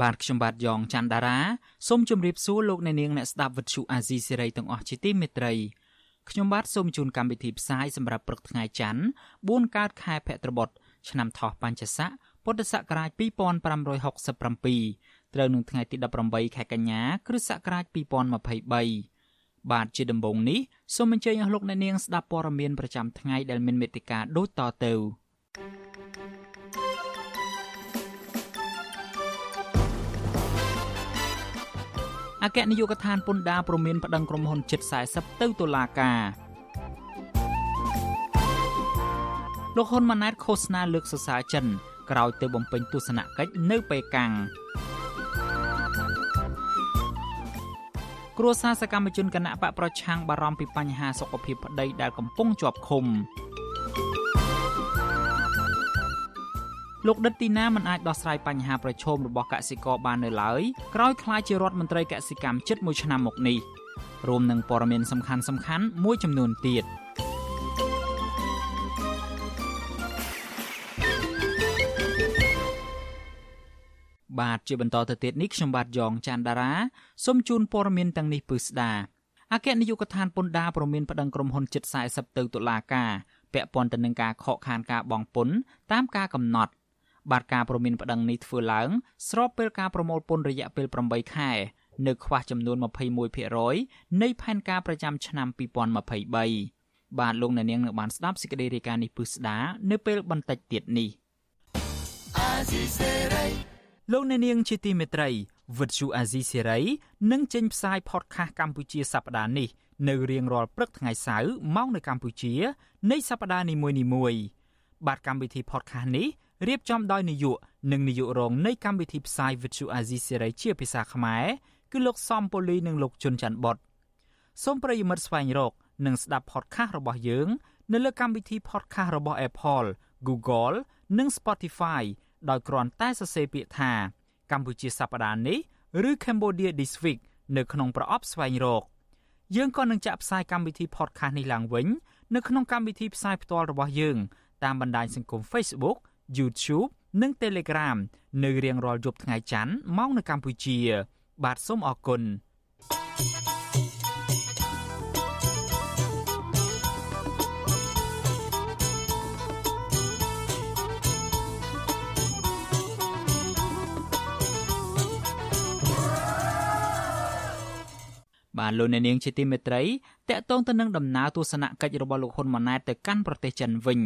បាទខ្ញុំបាទយ៉ងច័ន្ទដារាសូមជម្រាបសួរលោកអ្នកនាងអ្នកស្ដាប់វត្តឈូអាស៊ីសេរីទាំងអស់ជាទីមេត្រីខ្ញុំបាទសូមជូនកម្មវិធីផ្សាយសម្រាប់ព្រឹកថ្ងៃច័ន្ទ4កើតខែភទ្របទឆ្នាំថោះបัญចស័កពុទ្ធសករាជ2567ត្រូវនឹងថ្ងៃទី18ខែកញ្ញា គ្រិស្តសករាជ2023បាទជាដំបូងនេះសូមអញ្ជើញអស់លោកអ្នកនាងស្ដាប់ព័ត៌មានប្រចាំថ្ងៃដែលមានមេត្តាដូចតទៅ អគ្គនាយកដ្ឋានពន្ធដារព្រមានប្តឹងក្រុមហ៊ុនជិត40ទៅតុលាការលោកហ៊ុនម៉ាណែតឃោសនាលើកសរសើរចិនក្រោយទៅបំពេញទស្សនកិច្ចនៅប៉េកាំងគ្រួសារសកម្មជនគណៈបកប្រឆាំងបារម្ភពីបញ្ហាសុខភាពប្តីដែលកំពុងជាប់ឃុំ លោកដិតទីណាមិនអាចដោះស្រាយបញ្ហាប្រឈមរបស់កសិករបាននៅឡើយក្រោយខ្លាយជារដ្ឋមន្ត្រីកសិកម្មជិត1ឆ្នាំមកនេះរួមនឹងព័ត៌មានសំខាន់សំខាន់មួយចំនួនទៀតបាទជាបន្តទៅទៀតនេះខ្ញុំបាទយ៉ងច័ន្ទដារាសូមជូនព័ត៌មានទាំងនេះពឺស្ដាអគ្គនាយកដ្ឋានពន្ធដារប្រមានប្តឹងក្រុមហ៊ុនជិត40ទៅតុលាការពាក់ព័ន្ធទៅនឹងការខកខានការបង់ពន្ធតាមការកំណត់ បាទការប្រមានប្តឹងនេះធ្វើឡើងស្របពេលការប្រមូលពន្ធរយៈពេល8ខែនៅខ្វះចំនួន21%នៃផែនការប្រចាំឆ្នាំ2023បាទលោកអ្នកនាងនៅបានស្ដាប់សេចក្តីរាយការណ៍នេះពឹស្ដានៅពេលបន្តិចទៀតនេះលោកអ្នកនាងជាទីមេត្រីវិទ្យុអាស៊ីសេរីនឹងចេញផ្សាយ podcast កម្ពុជាសប្តាហ៍នេះនៅរៀងរាល់ព្រឹកថ្ងៃសៅរ៍ម៉ោងនៅកម្ពុជា នៃសប្តាហ៍នីមួយៗបាទកម្មវិធី podcast នេះ រៀបចំដោយនាយកនិងនាយករងនៃកម្មវិធីផ្សាយ Vithu Azizi Serai ជាភាសាខ្មែរគឺលោកសំពូលីនិងលោកជុនច័ន្ទបុតសូមប្រិយមិត្តស្វែងរក និងស្ដាប់ podcast របស់យើង នៅលើកម្មវិធី podcast របស់ Apple, Google និង Spotify ដោយគ្រាន់តែសរសេរពាក្យថា កម្ពុជាសប្តាហ៍នេះឬ Cambodia This Week នៅក្នុងប្រអប់ស្វែងរក យើងក៏នឹងចាក់ផ្សាយកម្មវិធី podcast នេះឡើងវិញ នៅក្នុងកម្មវិធីផ្សាយផ្ទាល់របស់យើងតាមបណ្ដាញសង្គម Facebook YouTube និង Telegram នៅរៀងរាល់យប់ថ្ងៃច័ន្ទម៉ោងនៅកម្ពុជា បាទសូមអរគុណបាទលោកអ្នកនាងជាទីមេត្រីតកតងទៅនឹងដំណើរទស្សនកិច្ចរបស់លោកហ៊ុនម៉ាណែតទៅកាន់ប្រទេសចិនវិញ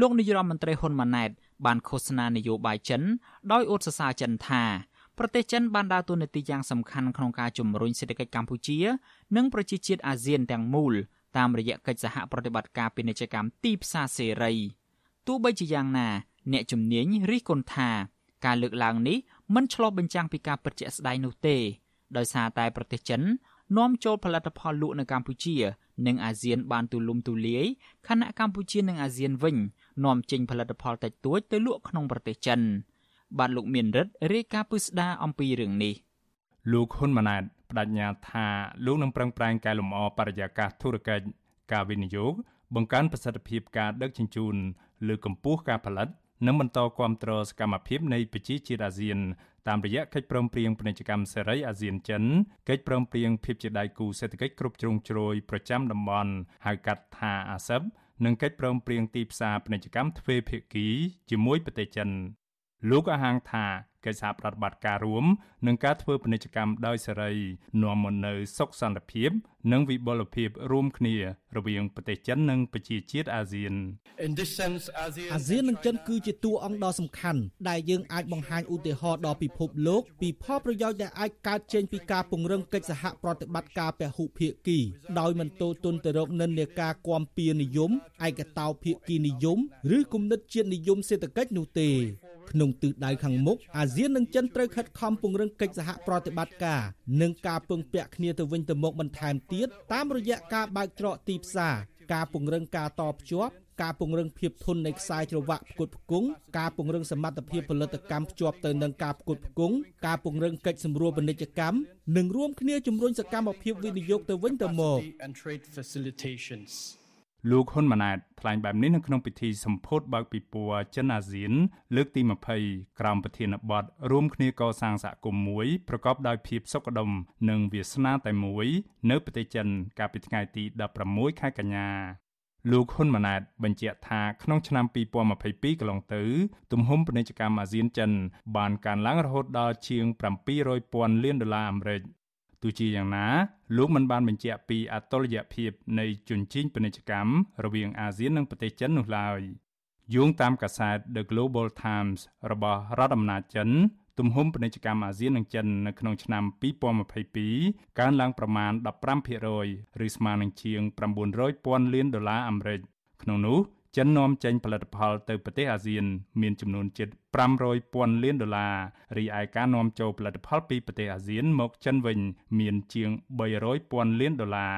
លោកនាយរដ្ឋមន្ត្រីហ៊ុនម៉ាណែត បានឃោសនានយោបាយចិនដោយអួតសរសើរចិនថាប្រទេសចិនបានដើរតួនាទីយ៉ាងសំខាន់ក្នុងការជំរុញសេដ្ឋកិច្ចកម្ពុជា និងប្រជាជាតិអាស៊ានទាំងមូលតាមរយៈកិច្ចសហប្រតិបត្តិការពាណិជ្ជកម្មទីផ្សារសេរីទោះបីជាយ៉ាងណា អ្នកជំនាញរិះគន់ថាការលើកឡើងនេះមិនឆ្លុះបញ្ចាំងពីការពិតជាក់ស្ដែងនោះទេ ដោយសារតែប្រទេសចិននាំចូលផលិតផលលក់នៅកម្ពុជា និងអាស៊ានបានទូលំទូលាយខណៈកម្ពុជានិងអាស៊ានវិញ នាំចេញផលិតផលតិចតួចទៅលក់ក្នុងប្រទេសចិនបាទលោកមានរិទ្ធរាយការណ៍ពឹស្ដាអំពីរឿងនេះលោកហ៊ុនម៉ាណែតបដិញ្ញាថាលោកនឹងប្រឹងប្រែងកែលម្អបរិយាកាសធុរកិច្ចការវិនិយោគបង្កើនប្រសិទ្ធភាពការដឹកជញ្ជូនលើកកម្ពស់ការផលិតនិងបន្តគាំទ្រសកម្មភាពនៃប្រជាជាតិអាស៊ានតាមរយៈកិច្ចព្រមព្រៀងពាណិជ្ជកម្មសេរីអាស៊ានចិនកិច្ចព្រមព្រៀងភាពជាដៃគូសេដ្ឋកិច្ចគ្រប់ជ្រុងជ្រោយប្រចាំតំបន់ហៅកាត់ថាអាស៊ិប និងកិច្ចព្រមព្រៀងទីផ្សារពាណិជ្ជកម្មទ្វេភាគីជាមួយប្រទេសចិន លោកអះអាងថាកិច្ចសហប្រតិបត្តិការរួមនិងការធ្វើពាណិជ្ជកម្មដោយសេរីនាំមកនូវសុខសន្តិភាព និងវិបុលភាពរួមគ្នារវាងប្រទេសចិននិងប្រជាជាតិអាស៊ានអាស៊ាននិងចិនគឺជាតួអង្គដ៏សំខាន់ដែលយើងអាចបង្ហាញឧទាហរណ៍ដល់ពិភពលោកពីផលប្រយោជន៍ដែលអាចកើតចេញពីការពង្រឹងកិច្ចសហប្រតិបត្តិការពហុភាគីដោយមិនទោទន់ទៅរកនិន្នាការគាំពៀនិយមឯកតោភាគីនិយម ឬគំនិតជាតិនិយមសេដ្ឋកិច្ចនោះទេ ក្នុងទិសដៅខាងមុខអាស៊ាននិងចិនត្រូវខិតខំពង្រឹងកិច្ចសហប្រតិបត្តិការនិងការពឹងពាក់គ្នាទៅវិញទៅមកបន្ថែមទៀតតាមរយៈការបើកច្រកទីផ្សារការពង្រឹងការតភ្ជាប់ការពង្រឹងភាពធន់នៃខ្សែច្រវាក់ផ្គត់ផ្គង់ការពង្រឹងសមត្ថភាពផលិតកម្មភ្ជាប់ទៅនឹងការផ្គត់ផ្គង់ការពង្រឹងកិច្ចសម្រួលពាណិជ្ជកម្មនិងរួមគ្នាជំរុញសកម្មភាពវិនិយោគទៅវិញទៅមក លោកហ៊ុនម៉ាណែតថ្លែងបែបនេះនៅក្នុងពិធីសម្ពោធបើកពិព័រណ៍ចិនអាស៊ាន លើកទី20ក្រោមប្រធានបទរួមគ្នាកសាងសហគមន៍មួយប្រកបដោយភាពសុខដុមនិងវាសនាតែមួយ នៅប្រទេសចិន កាលពីថ្ងៃទី16ខែកញ្ញាលោកហ៊ុនម៉ាណែតបញ្ជាក់ថាក្នុងឆ្នាំ2022កន្លងទៅ ទំហំពាណិជ្ជកម្មអាស៊ានចិនបានកើនឡើងរហូតដល់ជាង700,000លានដុល្លារអាមេរិក ទោះជាយ៉ាងណាលោកមិនបានបញ្ជាក់ពីអតុល្យភាពនៃជញ្ជីងពាណិជ្ជកម្មរវាងអាស៊ាននិងប្រទេសចិននោះឡើយយោងតាមកាសែត The Global Times របស់រដ្ឋអំណាចចិនទំហំពាណិជ្ជកម្មអាស៊ាននិងចិននៅក្នុងឆ្នាំ2022កើនឡើងប្រមាណ15%ឬស្មើនឹងជាង900,000លានដុល្លារអាមេរិកក្នុងនោះ ចិននាំចេញផលិតផលទៅប្រទេសអាស៊ាន មានចំនួនជិត500,000លានដុល្លាររីឯការនាំចូលផលិតផលពីប្រទេសអាស៊ានមកចិនវិញ មានជាង300,000លានដុល្លារ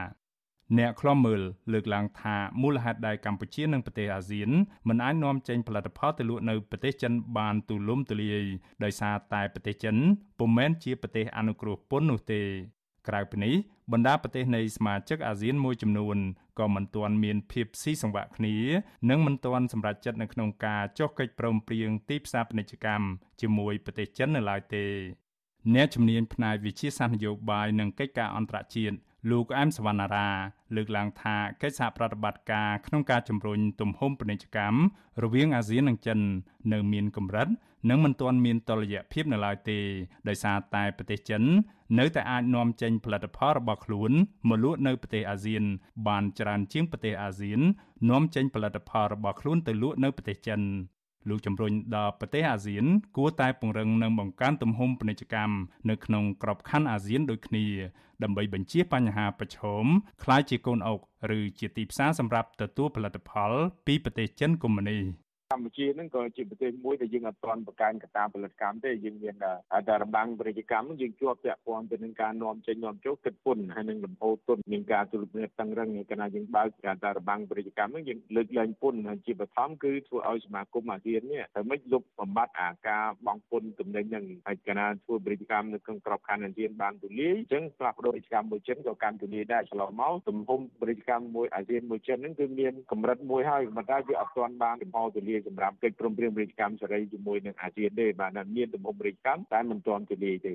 អ្នកខ្លំមើលលើកឡើងថាមូលហេតុដែលកម្ពុជានិងប្រទេសអាស៊ានមិនអាចនាំចេញផលិតផលទៅលក់នៅប្រទេសចិនបានទូលំទូលាយដោយសារតែប្រទេសចិនពុំមែនជាប្រទេសអនុគ្រោះពន្ធនោះទេ ក្រៅពីនេះបណ្ដាប្រទេសនៃសមាជិកអាស៊ានមួយចំនួនក៏មិនទាន់មានភាពស៊ីសង្វាក់គ្នា និងមិនទាន់សម្រេចចិត្តនៅក្នុងការចុះកិច្ចព្រមព្រៀងទីផ្សារពាណិជ្ជកម្មជាមួយប្រទេសចិននៅឡើយទេអ្នកជំនាញផ្នែកវិជាសាស្ត្រនយោបាយនិងកិច្ចការអន្តរជាតិលោកអែមសវណ្ណារា លើកឡើងថាកិច្ចសហប្រតិបត្តិការក្នុងការជំរុញទំហំពាណិជ្ជកម្មរវាងអាស៊ាននិងចិន នៅមានកម្រិត និងមិនទាន់មានតុល្យភាពនៅឡើយទេដោយសារតែប្រទេសចិននៅតែអាចនាំចេញផលិតផលរបស់ខ្លួនមកលក់នៅប្រទេសអាស៊ានបានច្រើនជាងប្រទេសអាស៊ាននាំចេញផលិតផលរបស់ខ្លួនទៅលក់នៅប្រទេសចិនលោកជំរុញដល់ប្រទេសអាស៊ាន គួរតែពង្រឹងនិងបង្កើនទំហំពាណិជ្ជកម្មនៅក្នុងក្របខ័ណ្ឌអាស៊ានដូចគ្នាដើម្បីបញ្ជៀសបញ្ហាប្រឈមคล้ายជាកូនអុកឬជាទីផ្សារសម្រាប់ទទួលផលិតផលពីប្រទេសចិនកុម្មុយនី កម្ពុជានឹងក៏ជាប្រទេសមួយដែលយើងអត់ទាន់បង្កើនកត្តាផលិតកម្មទេយើងមានតែរបាំងពាណិជ្ជកម្មយើងជាប់ពាក់ព័ន្ធទៅនឹងការនាំចេញនាំចូលគិតពន្ធហើយនឹងលំហូរទុនមានការទូលំតឹងរឹងកាលណាយើងបើកការតែរបាំងពាណិជ្ជកម្មនឹងយើងលើកលែងពន្ធហើយជាបឋមគឺធ្វើឲ្យសមាគមអាស៊ាននេះតែមិនលុបបំបត្តិអាការបង់ពន្ធទំនិញនឹងហើយកាលណាធ្វើពាណិជ្ជកម្មនៅក្នុងក្របខ័ណ្ឌអាស៊ានបានទូលាយអញ្ចឹងផ្លាស់ប្ដូរពាណិជ្ជកម្មមួយចិនក៏កាន់ទូលាយដែរឆ្លងមកទំហំពាណិជ្ជកម្មមួយអាស៊ានមួយចិននឹងគឺមានកម្រិតមួយហើយប៉ុន្តែវាអត់ទាន់បានលំហទូលាយសម្រាប់កិច្ចព្រមព្រៀងពាណិជ្ជកម្មសេរីជាមួយនឹងអាស៊ានទេបាទមានទំហំពាណិជ្ជកម្មតែមិនទាន់ទូលាយទេ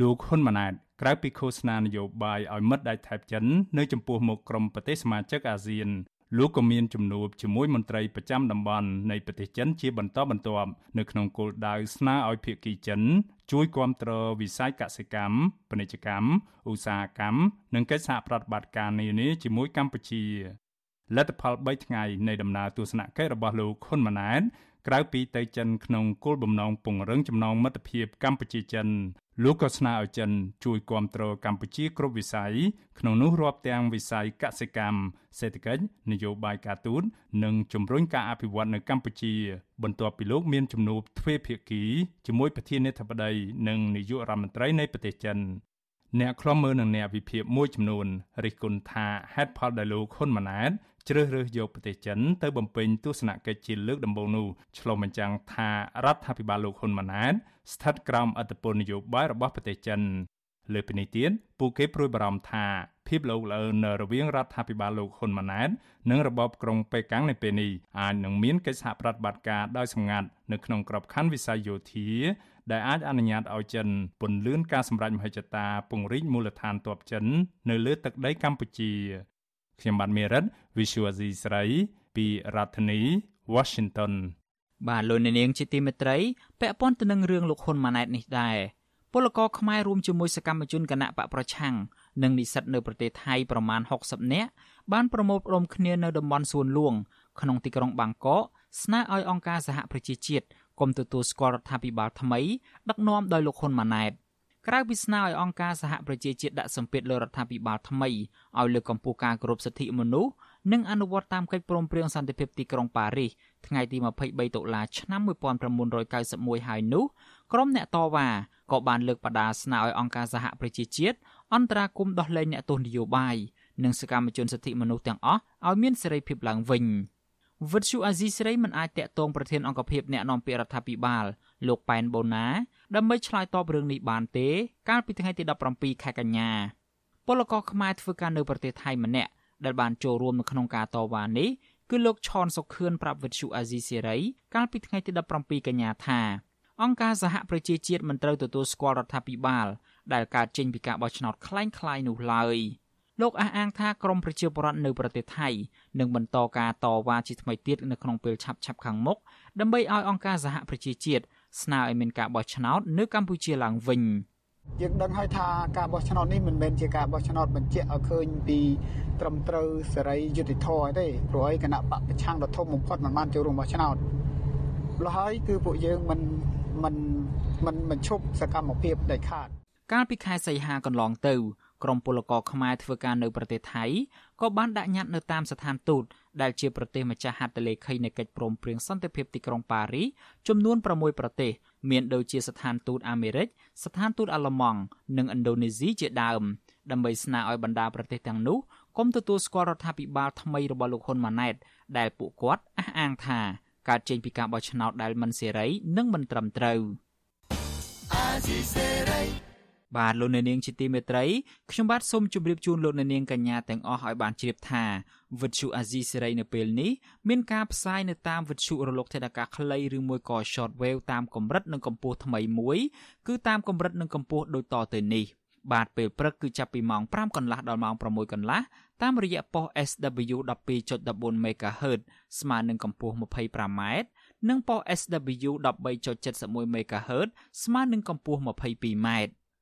លោកហ៊ុនម៉ាណែតក្រៅពីឃោសនានយោបាយឲ្យមិត្តដៃថៃចិននៅចំពោះមុខក្រុមប្រទេសសមាជិកអាស៊ានលោកក៏មានជំនួបជាមួយមន្ត្រីប្រចាំតំបន់នៃប្រទេសចិនជាបន្តបន្ទាប់នៅក្នុងគោលដៅស្នើឲ្យភាគីចិន ជួយគ្រប់គ្រងវិស័យកសិកម្មពាណិជ្ជកម្មឧស្សាហកម្មនិងកិច្ចសហប្រតិបត្តិការនានាជាមួយកម្ពុជា លទ្ធផល3ថ្ងៃនៃដំណើរទស្សនកិច្ចរបស់លោកហ៊ុនម៉ាណែតក្រៅពីទៅចិនក្នុងគោលបំណងពង្រឹងចំណងមិត្តភាពកម្ពុជាចិនលោកក៏ស្នើឲ្យចិនជួយគ្រប់គ្រងកម្ពុជាគ្រប់វិស័យក្នុងនោះរាប់ទាំងវិស័យកសិកម្មសេដ្ឋកិច្ចនយោបាយការទូតនិងជំរុញការអភិវឌ្ឍនៅកម្ពុជា បន្ទាប់ពីលោកមានជំនួបទ្វេភាគីជាមួយប្រធានាធិបតីនិងនាយករដ្ឋមន្ត្រីនៃប្រទេសចិនអ្នកខ្លំមើលនឹងអ្នកវិភាគមួយចំនួនរិះគន់ថាហេតុផលដែលលោកហ៊ុនម៉ាណែត ជ្រើសរើសយកប្រទេសចិនទៅបំពេញទស្សនកិច្ចជាលើកដំបូងនោះឆ្លុះបញ្ចាំងថារដ្ឋាភិបាលលោកហ៊ុនម៉ាណែតស្ថិតក្រោមអធិបតេយ្យនយោបាយរបស់ប្រទេសចិនលើពីនេះទៀតពួកគេព្រួយបារម្ភថាភាពលោកលឿននៅរវាងរដ្ឋាភិបាលលោកហ៊ុនម៉ាណែតនិងរបបក្រុងប៉េកាំងនៅពេលនេះអាចនឹងមានកិច្ចសហប្រតិបត្តិការដោយសម្ងាត់នៅក្នុងក្របខ័ណ្ឌវិស័យយោធាដែលអាចអនុញ្ញាតឲ្យចិនពន្លឿនការសម្រេចមហិច្ឆតាពង្រីកមូលដ្ឋានទ័ពចិននៅលើទឹកដីកម្ពុជា ខ្ញុំបាទមេរិត Visual Asia ស្រីពីរដ្ឋធានី Washington បាទលោកនាងជាទីមេត្រីពាក់ព័ន្ធទៅនឹងរឿងលោកហ៊ុនម៉ាណែតនេះដែរពលករខ្មែររួមជាមួយសកម្មជនគណៈបកប្រឆាំងនិងនិស្សិតនៅប្រទេសថៃប្រមាណ60នាក់បានប្រមូលផ្ដុំគ្នានៅតំបន់សួនលួងក្នុងទីក្រុងបាងកកស្នើឲ្យអង្គការសហប្រជាជាតិគុំទទួលស្គាល់រដ្ឋាភិបាលថ្មីដឹកនាំដោយលោកហ៊ុនម៉ាណែត ក្រៅពីស្នើឲ្យអង្គការសហប្រជាជាតិដាក់សម្ពាធលើរដ្ឋាភិបាលថ្មីឲ្យលើកកម្ពស់ការគោរពសិទ្ធិមនុស្សនិងអនុវត្តតាមកិច្ចព្រមព្រៀងសន្តិភាពទីក្រុងប៉ារីសថ្ងៃទី23តុលាឆ្នាំ1991ហើយនោះក្រុមអ្នកតវ៉ាក៏បានលើកបដាស្នើឲ្យអង្គការសហប្រជាជាតិអន្តរាគមន៍ដោះលែងអ្នកទោសនយោបាយនិងសកម្មជនសិទ្ធិមនុស្សទាំងអស់ឲ្យមានសេរីភាពឡើងវិញវិទ្យុអាស៊ីសេរីមិនអាចតាក់ទងប្រធានអង្គភិបអ្នកនាំពាក្យរដ្ឋាភិបាល លោកប៉ែនបូណាដើម្បីឆ្លើយតបរឿងនេះបានទេ កាលពីថ្ងៃទី17ខែកញ្ញាពលករខ្មែរធ្វើការនៅប្រទេសថៃម្នាក់ដែលបានចូលរួមនៅក្នុងការតវ៉ានេះគឺលោកឆនសុខឿនប្រាប់វិទ្យុអាស៊ីសេរីកាលពីថ្ងៃទី17កញ្ញាថាអង្គការសហប្រជាជាតិមិនត្រូវទទួលស្គាល់រដ្ឋាភិបាលដែលកើតចេញពីការបោះឆ្នោតคล้ายៗនោះឡើយលោកអះអាងថាក្រមប្រជាពលរដ្ឋនៅប្រទេសថៃនឹងបន្តការតវ៉ាជាថ្មីទៀតនៅក្នុងពេលឆាប់ៗខាងមុខដើម្បីឲ្យអង្គការសហប្រជាជាតិ ស្នើឲ្យមានការបោះឆ្នោតនៅកម្ពុជាឡើងវិញយើងដឹងហើយថាការបោះឆ្នោតនេះមិនមែនជាការបោះឆ្នោតបញ្ជាក់ឲ្យឃើញពីត្រឹមត្រូវសេរីយុត្តិធម៌ទេព្រោះឯគណៈបកប្រឆាំងដ៏ធំបំផុតមិនបានចូលរួមបោះឆ្នោតលហើយគឺពួកយើងមិនមិនមិនមិនឈប់សកម្មភាពដាច់ខាតកាលពីខែសីហាកន្លងទៅ ក្រុមពលករខ្មែរធ្វើការនៅប្រទេសថៃក៏បានដាក់ញត្តិនៅតាមស្ថានទូតដែលជាប្រទេសម្ចាស់ហត្ថលេខីនៃកិច្ចព្រមព្រៀងសន្តិភាពទីក្រុងប៉ារីចំនួន6ប្រទេសមានដូចជាស្ថានទូតអាមេរិកស្ថានទូតអាល្លឺម៉ង់និងឥណ្ឌូនេស៊ីជាដើមដើម្បីស្នើឲ្យបណ្ដាប្រទេសទាំងនោះកុំទទួលស្គាល់រដ្ឋាភិបាលថ្មីរបស់លោកហ៊ុនម៉ាណែតដែលពួកគាត់អះអាងថាកើតចេញពីការបោះឆ្នោតដែលមិនសេរីនិងមិនត្រឹមត្រូវ បាទលោកអ្នកនាងជាទីមេត្រីខ្ញុំបាទសូមជម្រាបជូនលោកអ្នកនាងកញ្ញាទាំងអស់ឲ្យបានជ្រាបថាវិទ្យុអាស៊ីសេរីនៅពេលនេះមានការផ្សាយនៅតាមវិទ្យុរលកថេដាកាខ្លីឬមួយក៏ shortwave តាមកម្រិតនិងកម្ពស់ថ្មីមួយគឺតាមកម្រិតនិងកម្ពស់ដូចតទៅនេះបាទពេលព្រឹកគឺចាប់ពីម៉ោង5កន្លះដល់ម៉ោង6កន្លះតាមរយៈប៉ុស SW 12.14 MHz ស្មើនឹងកម្ពស់ 25m និងប៉ុស SW 13.71 MHz ស្មើនឹងកម្ពស់ 22m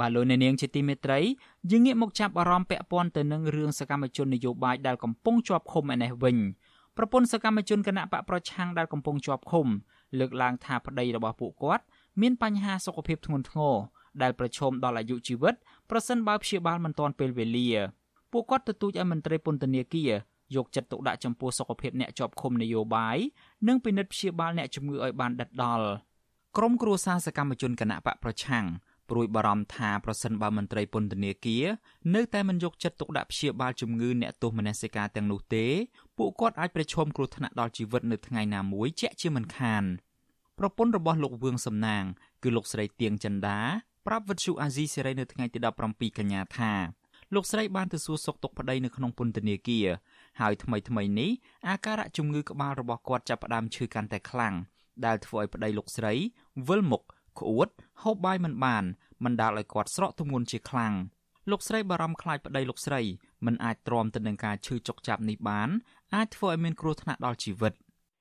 បាទលោកអ្នកនាងជាទីមេត្រីយើងងាកមកចាប់អារម្មណ៍ពាក់ព័ន្ធទៅនឹងរឿងសកម្មជននយោបាយដែលកំពុងជាប់ឃុំឯនេះវិញប្រពន្ធសកម្មជនគណៈបកប្រឆាំងដែលកំពុងជាប់ឃុំលើកឡើងថាប្តីរបស់ពួកគាត់មានបញ្ហាសុខភាពធ្ងន់ធ្ងរដែលប្រឈមដល់អាយុជីវិតប្រសិនបើព្យាបាលមិនទាន់ពេលវេលាពួកគាត់ទទូចឲ្យមន្ត្រីពន្ធនាគារយកចិត្តទុកដាក់ចំពោះសុខភាពអ្នកជាប់ឃុំនយោបាយនិងពិនិត្យព្យាបាលអ្នកជំងឺឲ្យបានដិតដល់ក្រុមគ្រួសារសកម្មជនគណៈបកប្រឆាំង ព្រួយបារម្ភថាប្រសិនបើមន្ត្រីពន្ធនាគារនៅតែមិនយកចិត្តទុកដាក់ព្យាបាលជំងឺអ្នកទោសមនសិការទាំងនោះទេពួកគាត់អាចប្រឈមគ្រោះថ្នាក់ដល់ជីវិតនៅថ្ងៃណាមួយជាក់ជាមិនខានប្រពន្ធរបស់លោកវឿងសំណាង គឺលោកស្រីទៀងចិន្តាប្រាប់វិទ្យុអាស៊ីសេរីនៅថ្ងៃទី17កញ្ញាថាលោកស្រីបានទៅសួរសុខទុក្ខប្តីនៅក្នុងពន្ធនាគារហើយថ្មីថ្មីនេះអាការៈជំងឺក្បាលរបស់គាត់ចាប់ផ្ដើមឈឺកាន់តែខ្លាំងដែលធ្វើឲ្យប្តីលោកស្រីវិលមុខ ក្អួតហូបបាយមិនបានបណ្ដាលឲ្យគាត់ស្រកទម្ងន់ជាខ្លាំងលោកស្រីបារម្ភខ្លាចប្តីលោកស្រីមិនអាចទ្រាំទៅនឹងការឈឺចុកចាប់នេះបានអាចធ្វើឲ្យមានគ្រោះថ្នាក់ដល់ជីវិត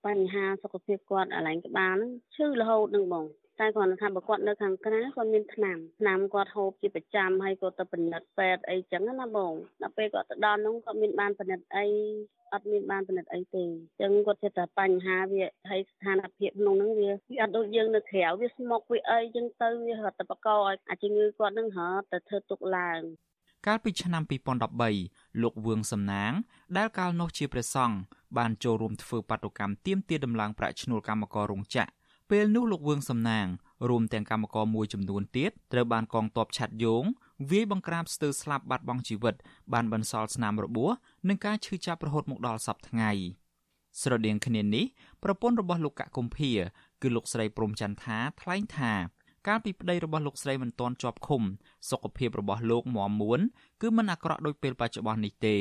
បញ្ហាសុខភាពគាត់អាឡែងក្បាលឈឺរហូតនឹងបង តែគ្រាន់តែថាបើគាត់នៅខាងក្រៅគាត់មានថ្នាំថ្នាំគាត់ហូបជាប្រចាំហើយគាត់ទៅពិនិត្យពេទ្យអីចឹងណាបងដល់ពេលគាត់ទៅដល់នោះគាត់មានបានពិនិត្យអីអត់មានបានពិនិត្យអីទេអញ្ចឹងគាត់ចិត្តតែបញ្ហាវាហើយស្ថានភាពក្នុងហ្នឹងវាវាអត់ដូចយើងនៅក្រៅវាស្មុកវាអីអញ្ចឹងទៅវារត់ទៅបកឲ្យអាជំងឺគាត់នឹងរត់ទៅធ្វើទុកឡើងកាលពីឆ្នាំ2013លោកវឿងសំណាង ដែលកាលនោះជាព្រះសង្ឃបានចូលរួមធ្វើបាតុកម្មទាមទារដំឡើងប្រាក់ឈ្នួលកម្មកររោងចក្រ ពេលនោះលោកវឿងសំណាងរួមទាំងកម្មករមួយចំនួនទៀតត្រូវបានកងទ័ពឆាត់យងវាយបង្ក្រាបស្ទើរស្លាប់បាត់បង់ជីវិត បានបន្សល់ស្នាមរបួសនិងការឈឺចាប់រហូតមកដល់សប្តាហ៍ថ្ងៃស្រដៀងគ្នានេះប្រពន្ធរបស់លោកកកុម្ភាគឺលោកស្រីព្រំចន្ទថាថ្លែងថាកាលពីប្តីរបស់លោកស្រីមិនទាន់ជាប់ឃុំសុខភាពរបស់លោកមាំមួនគឺមិនអាក្រក់ដូចពេលបច្ចុប្បន្ននេះទេ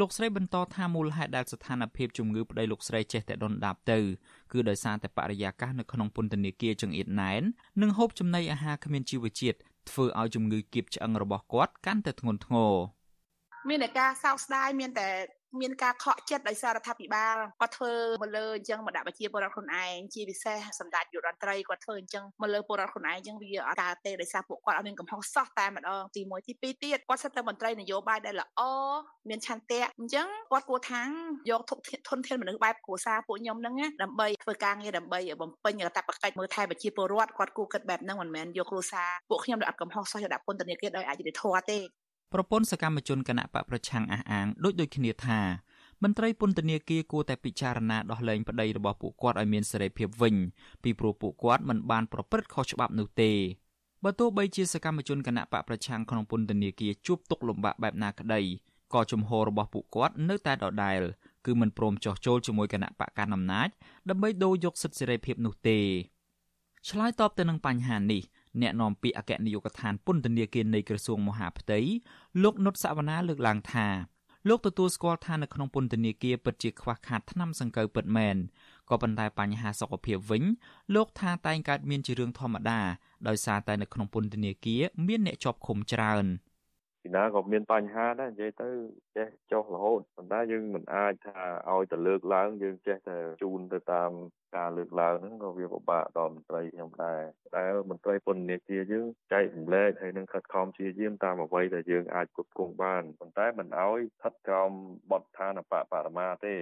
លោកស្រីបន្តថាមូលហេតុដែលស្ថានភាពជំងឺប្តីលោកស្រីចេះតែដុនដាបទៅគឺដោយសារតែបរិយាកាសនៅក្នុងពន្ធនាគារចង្អៀតណែននិងហូបចំណីអាហារគ្មានជីវជាតិធ្វើឲ្យជំងឺគៀបឆ្អឹងរបស់គាត់កាន់តែធ្ងន់ធ្ងរមានតែការសោកស្ដាយមានតែ មានការខកចិត្តដោយសាររដ្ឋាភិបាលគាត់ធ្វើមកលើអញ្ចឹងមកដាក់ប្រជាពលរដ្ឋខ្លួនឯងជាពិសេសសម្ដេចយុរដ្ឋត្រីគាត់ធ្វើអញ្ចឹងមកលើពលរដ្ឋខ្លួនឯងអញ្ចឹងវាអត់កើតទេដោយសារពួកគាត់អត់មានកំហុសសោះតែម្ដងទី1ទី2ទៀតគាត់សិតតែមន្ត្រីនយោបាយដែលល្អមានឆន្ទៈអញ្ចឹងគាត់គួរថាងយកធនធានមនុស្សបែបគ្រួសារពួកខ្ញុំហ្នឹងដើម្បីធ្វើការងារដើម្បីបំពេញកាតព្វកិច្ចមើលថែប្រជាពលរដ្ឋគាត់គួរគិតបែបហ្នឹងមិនមែនយកគ្រួសារពួកខ្ញុំដែលអត់កំហុសសោះយកដាក់ពន្ធនាគារដោយអយុត្តិធម៌ទេ ប្រពន្ធសកម្មជនគណៈបកប្រឆាំងអះអាងដូចដូចគ្នាថាមន្ត្រីពន្ធនាគារគួរតែពិចារណាដោះលែងប្តីរបស់ពួកគាត់ឲ្យមានសេរីភាពវិញពីព្រោះពួកគាត់មិនបានប្រព្រឹត្តខុសច្បាប់នោះទេបើទោះបីជាសកម្មជនគណៈបកប្រឆាំងក្នុងពន្ធនាគារជួបទុកលំបាកបែបណាក្តីក៏ជំហររបស់ពួកគាត់នៅតែដដែលគឺមិនព្រមចោះចូលជាមួយគណៈបកកណ្ដាលអំណាចដើម្បីដូរយកសិទ្ធិសេរីភាពនោះទេឆ្លើយតបទៅនឹងបញ្ហានេះ អ្នកនាំពាក្យអគ្គនាយកដ្ឋានពន្ធនាគារនៃក្រសួងមហាផ្ទៃលោកនុតសវណ្ណាលើកឡើងថាលោកទទួលស្គាល់ថានៅក្នុងពន្ធនាគារពិតជាខ្វះខាតថ្នាំសង្កូវពិតមែនក៏ប៉ុន្តែបញ្ហាសុខភាពវិញលោកថាតែងកើតមានជារឿងធម្មតាដោយសារតែនៅក្នុងពន្ធនាគារមានអ្នកជាប់ឃុំច្រើន។ ពីណាក៏មានបញ្ហាដែរនិយាយទៅចេះចុះរហូតប៉ុន្តែយើងមិនអាចថាឲ្យទៅលើកឡើងយើងចេះតែជូនទៅតាមការលើកឡើងហ្នឹងក៏វាពិបាកដល់មន្ត្រីខ្ញុំដែរតែមន្ត្រីពន្ធនាគារយើងចែករំលែកហើយនឹងខិតខំព្យាយាមតាមអ្វីដែលយើងអាចគ្រប់គ្រងបានប៉ុន្តែមិនឲ្យស្ថិតក្រោមបទដ្ឋានបបរមាទេ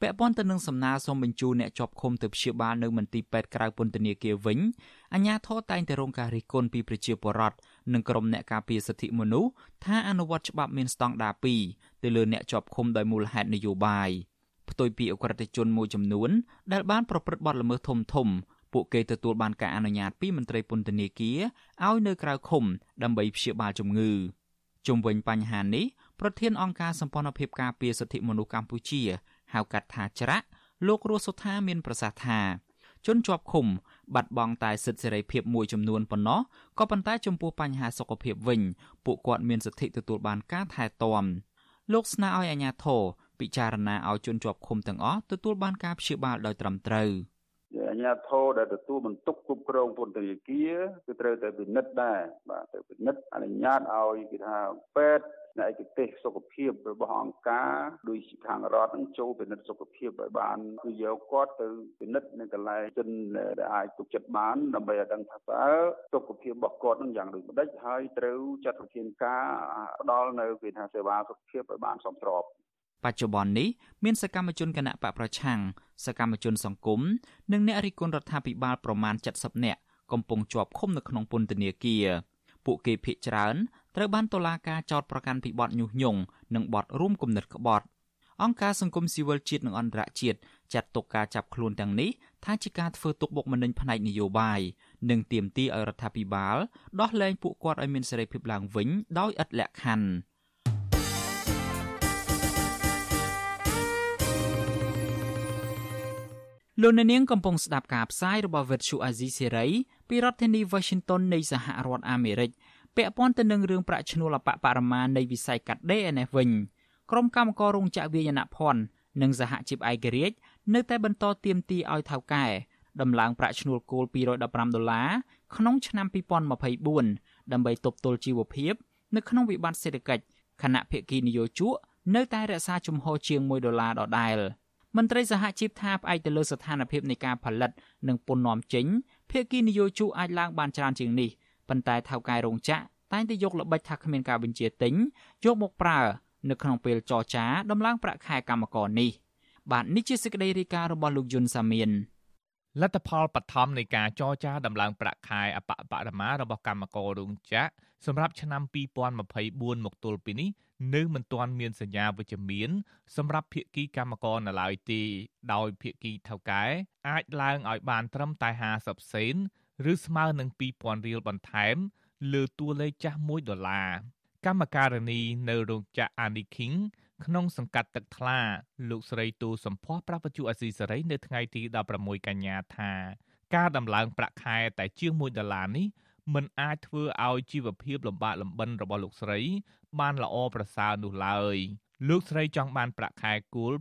ពាក់ព័ន្ធទៅនឹងសំណើសុំបញ្ជូនអ្នកជាប់ឃុំទៅព្យាបាលនៅមន្ទីរពេទ្យក្រៅពន្ធនាគារវិញអាជ្ញាធរតែងតែរងការរិះគន់ពីប្រជាពលរដ្ឋ និងក្រុមអ្នកការពារសិទ្ធិមនុស្សថាអនុវត្តច្បាប់មានស្តង់ដារ2ទៅលើអ្នកជាប់ឃុំដោយមូលហេតុនយោបាយផ្ទុយពីអក្រិតជនមួយចំនួនដែលបានប្រព្រឹត្តបទល្មើសធំធំពួកគេទទួលបានការអនុញ្ញាតពីមន្ត្រីពន្ធនាគារឲ្យនៅក្រៅឃុំដើម្បីព្យាបាលជំងឺជុំវិញបញ្ហានេះប្រធានអង្គការសម្ព័ន្ធភាពការពារសិទ្ធិមនុស្សកម្ពុជាហៅកាត់ថាច្រាក់លោករស់សុថាមានប្រសាសន៍ថា ជនជាប់ឃុំបាត់បង់តែសិទ្ធិសេរីភាពមួយចំនួនប៉ុណ្ណោះក៏ប៉ុន្តែចំពោះបញ្ហាសុខភាពវិញពួកគាត់មានសិទ្ធិទទួលបានការថែទាំលោកស្នើឲ្យអាជ្ញាធរពិចារណាឲ្យជនជាប់ឃុំទាំងអស់ទទួលបានការព្យាបាលដោយត្រឹមត្រូវ អាជ្ញាធរដែលទទួលបន្ទុកគ្រប់គ្រងពន្ធនាគារគឺត្រូវតែពិនិត្យដែរបាទទៅពិនិត្យអនុញ្ញាតឲ្យគេថាពេទ្យឯកទេសសុខភាពរបស់អង្គការដូចជាខាងរដ្ឋនឹងចូលពិនិត្យសុខភាពឲ្យបានគឺយកគាត់ទៅពិនិត្យនៅកន្លែងជនដែលអាចទុកចិត្តបានដើម្បីឲ្យដឹងថាតើសុខភាពរបស់គាត់នឹងយ៉ាងដូចម្ដេចហើយត្រូវចាត់វិធានការផ្ដល់នៅគេថាសេវាសុខភាពឲ្យបានសមស្រប បច្ចុប្បន្ននេះមានសកម្មជនគណៈបកប្រឆាំងសកម្មជនសង្គមនិងអ្នករិះគន់រដ្ឋាភិបាលប្រមាណ70នាក់កំពុងជាប់ឃុំនៅក្នុងពន្ធនាគារពួកគេភ័យច្រើនត្រូវបានតុលាការចោទប្រកាន់ពីបទញុះញង់និងបទរួមគំនិតក្បត់អង្គការសង្គមស៊ីវិលជាតិនិងអន្តរជាតិចាត់ទុកការចាប់ខ្លួនទាំងនេះថាជាការធ្វើទុកបុកម្នេញផ្នែកនយោបាយនិងទាមទារឲ្យរដ្ឋាភិបាលដោះលែងពួកគាត់ឲ្យមានសេរីភាពឡើងវិញដោយឥតលក្ខខណ្ឌ លោកអ្នកនាងកំពុងស្ដាប់ការផ្សាយរបស់ Vuthu Azizi Serai ពីរដ្ឋធានី Washington នៃសហរដ្ឋអាមេរិកពាក់ព័ន្ធទៅនឹងរឿងប្រាក់ឈ្នួលអបបរមានៃវិស័យកាត់ដេរឯនេះវិញក្រុមកម្មកររោងចក្រវាយនភ័ណ្ឌនិងសហជីពឯករាជ្យនៅតែបន្តទាមទារឲ្យថៅកែដំឡើងប្រាក់ឈ្នួលគោល215ដុល្លារក្នុងឆ្នាំ2024ដើម្បីទប់ទល់ជីវភាពនៅក្នុងវិបត្តិសេដ្ឋកិច្ចខណៈភាគីនយោជកនៅតែរក្សាជំហរជាង1ដុល្លារដដែល មន្ត្រីសហជីពថាផ្អែកទៅលើស្ថានភាពនៃការផលិតនិងពន្ធនាំចេញភាគីនយោជកអាចឡើងបានច្រើនជាងនេះប៉ុន្តែថៅកែរោងចក្រតែងតែយកល្បិចថាគ្មានការបញ្ជាទិញយកមកប្រើនៅក្នុងពេលចរចាដំឡើងប្រាក់ខែកម្មករនេះបាទនេះជាសេចក្តីរាយការណ៍របស់លោកយុនសាមៀនលទ្ធផលបឋមនៃការចរចាដំឡើងប្រាក់ខែអបបរមារបស់កម្មកររោងចក្រសម្រាប់ឆ្នាំ2024មកទល់ពេលនេះ នៅមិនទាន់មានសញ្ញាវិជ្ជមានសម្រាប់ភាគីកម្មករនៅឡើយទេដោយភាគីថៅកែអាចឡើងឲ្យបានត្រឹមតែ50សេនឬស្មើនឹង2000រៀលបន្ថែមលើតួលេខចាស់1ដុល្លារកម្មការនីនៅរោងចក្រ Aniking ក្នុងសង្កាត់ទឹកថ្លាលោកស្រីទូសំភ័សប្រាប់បច្ចុប្បន្នអសីសេរីនៅថ្ងៃទី16កញ្ញាថាការដំឡើងប្រាក់ខែតែជាង1ដុល្លារនេះ មិនអាចធ្វើឲ្យជីវភាពលំបាកលំបិនរបស់លោកស្រី បានល្អប្រសើរនោះឡើយលោកស្រីចង់បានប្រាក់ខែគោល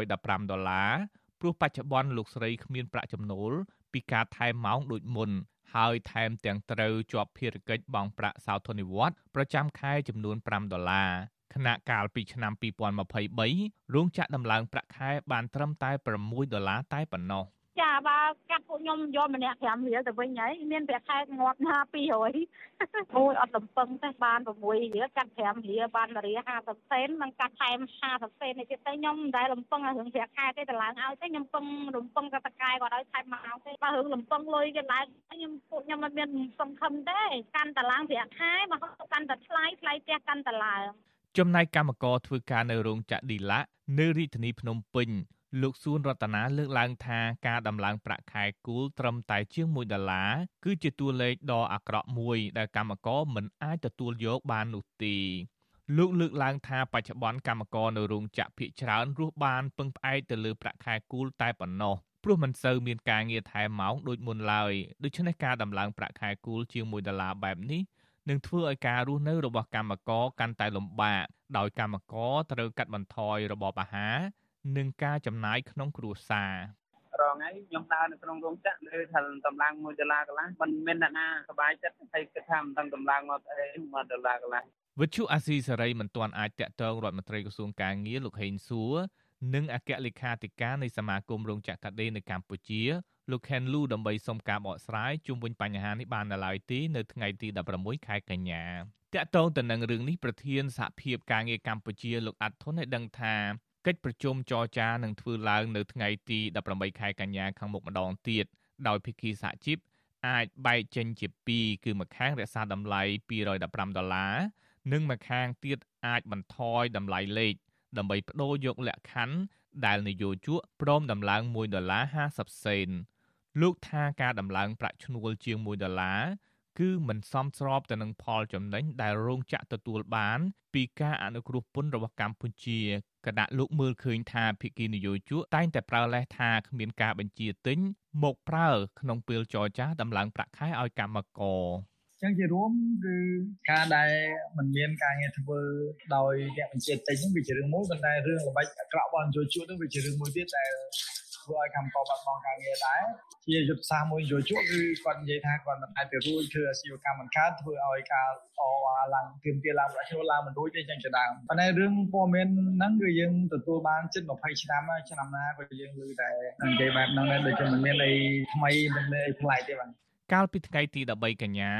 215ដុល្លារព្រោះបច្ចុប្បន្នលោកស្រីគ្មានប្រាក់ចំណូលពីការថែមម៉ោងដូចមុន ហើយថែមទាំងត្រូវជាប់ភារកិច្ចបង់ប្រាក់សោធននិវត្តន៍ប្រចាំខែចំនួន5ដុល្លារខណៈកាលពីឆ្នាំ2023រោងចក្រដំឡើងប្រាក់ខែបានត្រឹមតែ6ដុល្លារតែប៉ុណ្ណោះ ចាបើកាត់ពួកខ្ញុំយកម្នាក់5រៀលទៅវិញហើយមានប្រាក់ខែងាប់ណា200អូយអត់លំពឹងទេបាន6រៀលកាត់5រៀលបានរៀល50សេននិងកាត់ថែម50សេននេះទៀតទៅខ្ញុំមិនដែលលំពឹងរឿងប្រាក់ខែទេតម្លើងឲ្យទេខ្ញុំពឹងលំពឹងកតកែគាត់ឲ្យថែមមកទេបើរឿងលំពឹងលុយគេឡើងខ្ញុំពួកខ្ញុំមិនមានសង្ឃឹមទេកាន់តឡើងប្រាក់ខែមកកាន់តែថ្លៃថ្លៃផ្ទះកាន់តែឡើងចំណែកកម្មករធ្វើការនៅរោងចក្រឌីឡានៅរាជធានីភ្នំពេញ លោកសួនរតនាលើកឡើងថាការដំឡើងប្រាក់ខែគូលត្រឹមតែជាង1ដុល្លារគឺជាតួលេខដ៏អាក្រក់មួយដែលកម្មករមិនអាចទទួលយកបាននោះទេលោកលើកឡើងថាបច្ចុប្បន្នកម្មករនៅរោងចក្រភាគច្រើនរស់បានពឹងផ្អែកទៅលើប្រាក់ខែគូលតែប៉ុណ្ណោះព្រោះមិនសូវមានការងារថែមម៉ោងដូចមុនឡើយដូច្នេះការដំឡើងប្រាក់ខែគូលជាង1ដុល្លារបែបនេះនឹងធ្វើឲ្យការរស់នៅរបស់កម្មករកាន់តែលំបាកដោយកម្មករត្រូវកាត់បន្ថយរបបអាហារ និងការចំណាយក្នុងគ្រួសាររងហើយខ្ញុំដើរនៅក្នុងរោងចក្រលើថាតម្លើង1ដុល្លារកន្លះមិនមានអ្នកណាសប្បាយចិត្តហើយគិតថាមិនដឹងតម្លើងមកអី1ដុល្លារកន្លះវិទ្យុអាស៊ីសេរីមិនទាន់អាចតាក់ទងរដ្ឋមន្ត្រីក្រសួងកាងារលោកហេងសួរនិងអគ្គលេខាធិការនៃសមាគមរោងចក្រកាដេនៅកម្ពុជាលោកខេនលូដើម្បីសុំការបកស្រាយជុំវិញបញ្ហានេះបាននៅឡើយទេនៅថ្ងៃទី16ខែកញ្ញាតាក់ទងទៅនឹងរឿងនេះប្រធានសហភាពការងារកម្ពុជាលោកអាត់ធុនឲ្យដឹងថា កិច្ចប្រជុំចរចានឹងធ្វើឡើងនៅថ្ងៃទី18ខែកញ្ញាខាងមុខម្ដងទៀតដោយភាគីសហជីពអាចបែកចេញជាពីរគឺម្ខាងរក្សាតម្លៃ215ដុល្លារនិងម្ខាងទៀតអាចបន្ថយតម្លៃលេខដើម្បីបដូរយកលក្ខខណ្ឌដែលនយោជកព្រមដំឡើង1ដុល្លារ50សេនលោកថាការដំឡើងប្រាក់ឈ្នួលជាង1ដុល្លារ គឺមិនសមស្របទៅនឹងផលចំណេញដែលរោងចក្រទទួលបាន ពីការអនុគ្រោះពន្ធរបស់កម្ពុជាគណៈលោកមើលឃើញថាភិក្ខីនយោជកតែងតែប្រើលេសថាគ្មានការបញ្ជាទិញមកប្រើក្នុងពេលចរចាដំឡើងប្រាក់ខែឲ្យកម្មករចឹងជារួមគឺការដែលมันមានការងារធ្វើដោយអ្នកបញ្ជាទិញហ្នឹងវាជារឿងមួយប៉ុន្តែរឿងល្បិចអាក្រក់របស់នយោជកហ្នឹងវាជារឿងមួយទៀតដែល ធ្វើឲ្យកម្មករបាត់បង់ការងារដែរជាយុទ្ធសាស្ត្រមួយនយោជកគឺគាត់និយាយថាគាត់មិនអាចទៅរួចធ្វើអាជីវកម្មមិនកើតធ្វើឲ្យការអឡើងទៀមទាឡើងប្រាក់ឈ្នួលឡើងមិនរួចទេចឹងជាដើមប៉ុន្តែរឿងព័ត៌មានហ្នឹងគឺយើងទទួលបានជិត20ឆ្នាំហើយឆ្នាំណាក៏យើងឮតែនិយាយបែបហ្នឹងដែរដូចជាមិនមានអីថ្មីមិនមានអីប្លែកទេបាទកាលពីថ្ងៃទី13កញ្ញា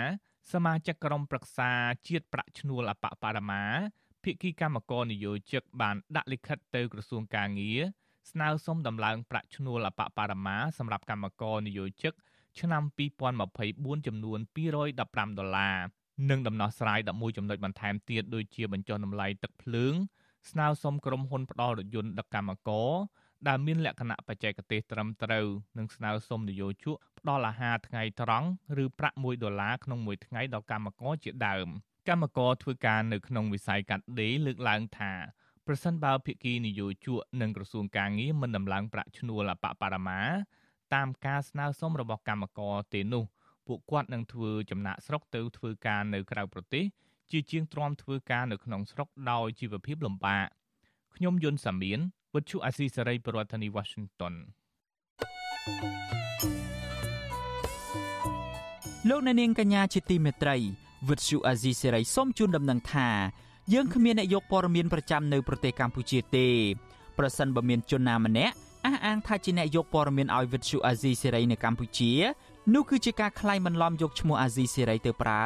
សមាជិកក្រុមប្រឹក្សាជាតិប្រាក់ឈ្នួលអបបរមាភិក្ខីកម្មករនយោជកបានដាក់លិខិតទៅក្រសួងកាងារ ស្នើសុំដំឡើងប្រាក់ឈ្នួលអបបរមាសម្រាប់កម្មករនយោជកឆ្នាំ2024ចំនួន215ដុល្លារនិងដំណោះស្រាយ11ចំណុចបន្ថែមទៀតដូចជាបញ្ចុះតម្លៃទឹកភ្លើង ស្នើសុំក្រុមហ៊ុនផ្ដល់រថយន្តដឹកកម្មករដែលមានលក្ខណៈបច្ចេកទេសត្រឹមត្រូវនិងស្នើសុំនយោជកផ្ដល់អាហារថ្ងៃត្រង់ឬប្រាក់1ដុល្លារក្នុងមួយថ្ងៃដល់កម្មករជាដើមកម្មករធ្វើការនៅក្នុងវិស័យកាត់ដេរលើកឡើងថា ប្រសិនបើភាគីនយោជកនិងក្រសួងកាងារមិនដំឡើងប្រាក់ឈ្នួលអបបរមាតាមការស្នើសុំរបស់កម្មករទេនោះពួកគាត់នឹងធ្វើចំណាក់ស្រុកទៅធ្វើការនៅក្រៅប្រទេសជាជាងទ្រាំធ្វើការនៅក្នុងស្រុកដោយជីវភាពលំបាកខ្ញុំយុនសាមៀនវិទ្យុអាស៊ីសេរីប្រធានាធិបតី Washington លោកអ្នកនាងកញ្ញាជាទីមេត្រីវិទ្យុអាស៊ីសេរីសូមជូនដំណឹងថា យើងគ្មានអ្នកយកព័ត៌មានប្រចាំនៅប្រទេសកម្ពុជាទេប្រសិនបើមានជនណាម្នាក់អះអាងថាជាអ្នកយកព័ត៌មានឲ្យវិទ្យុអាស៊ីសេរីនៅកម្ពុជានោះគឺជាការក្លែងបន្លំយកឈ្មោះអាស៊ីសេរីទៅប្រើ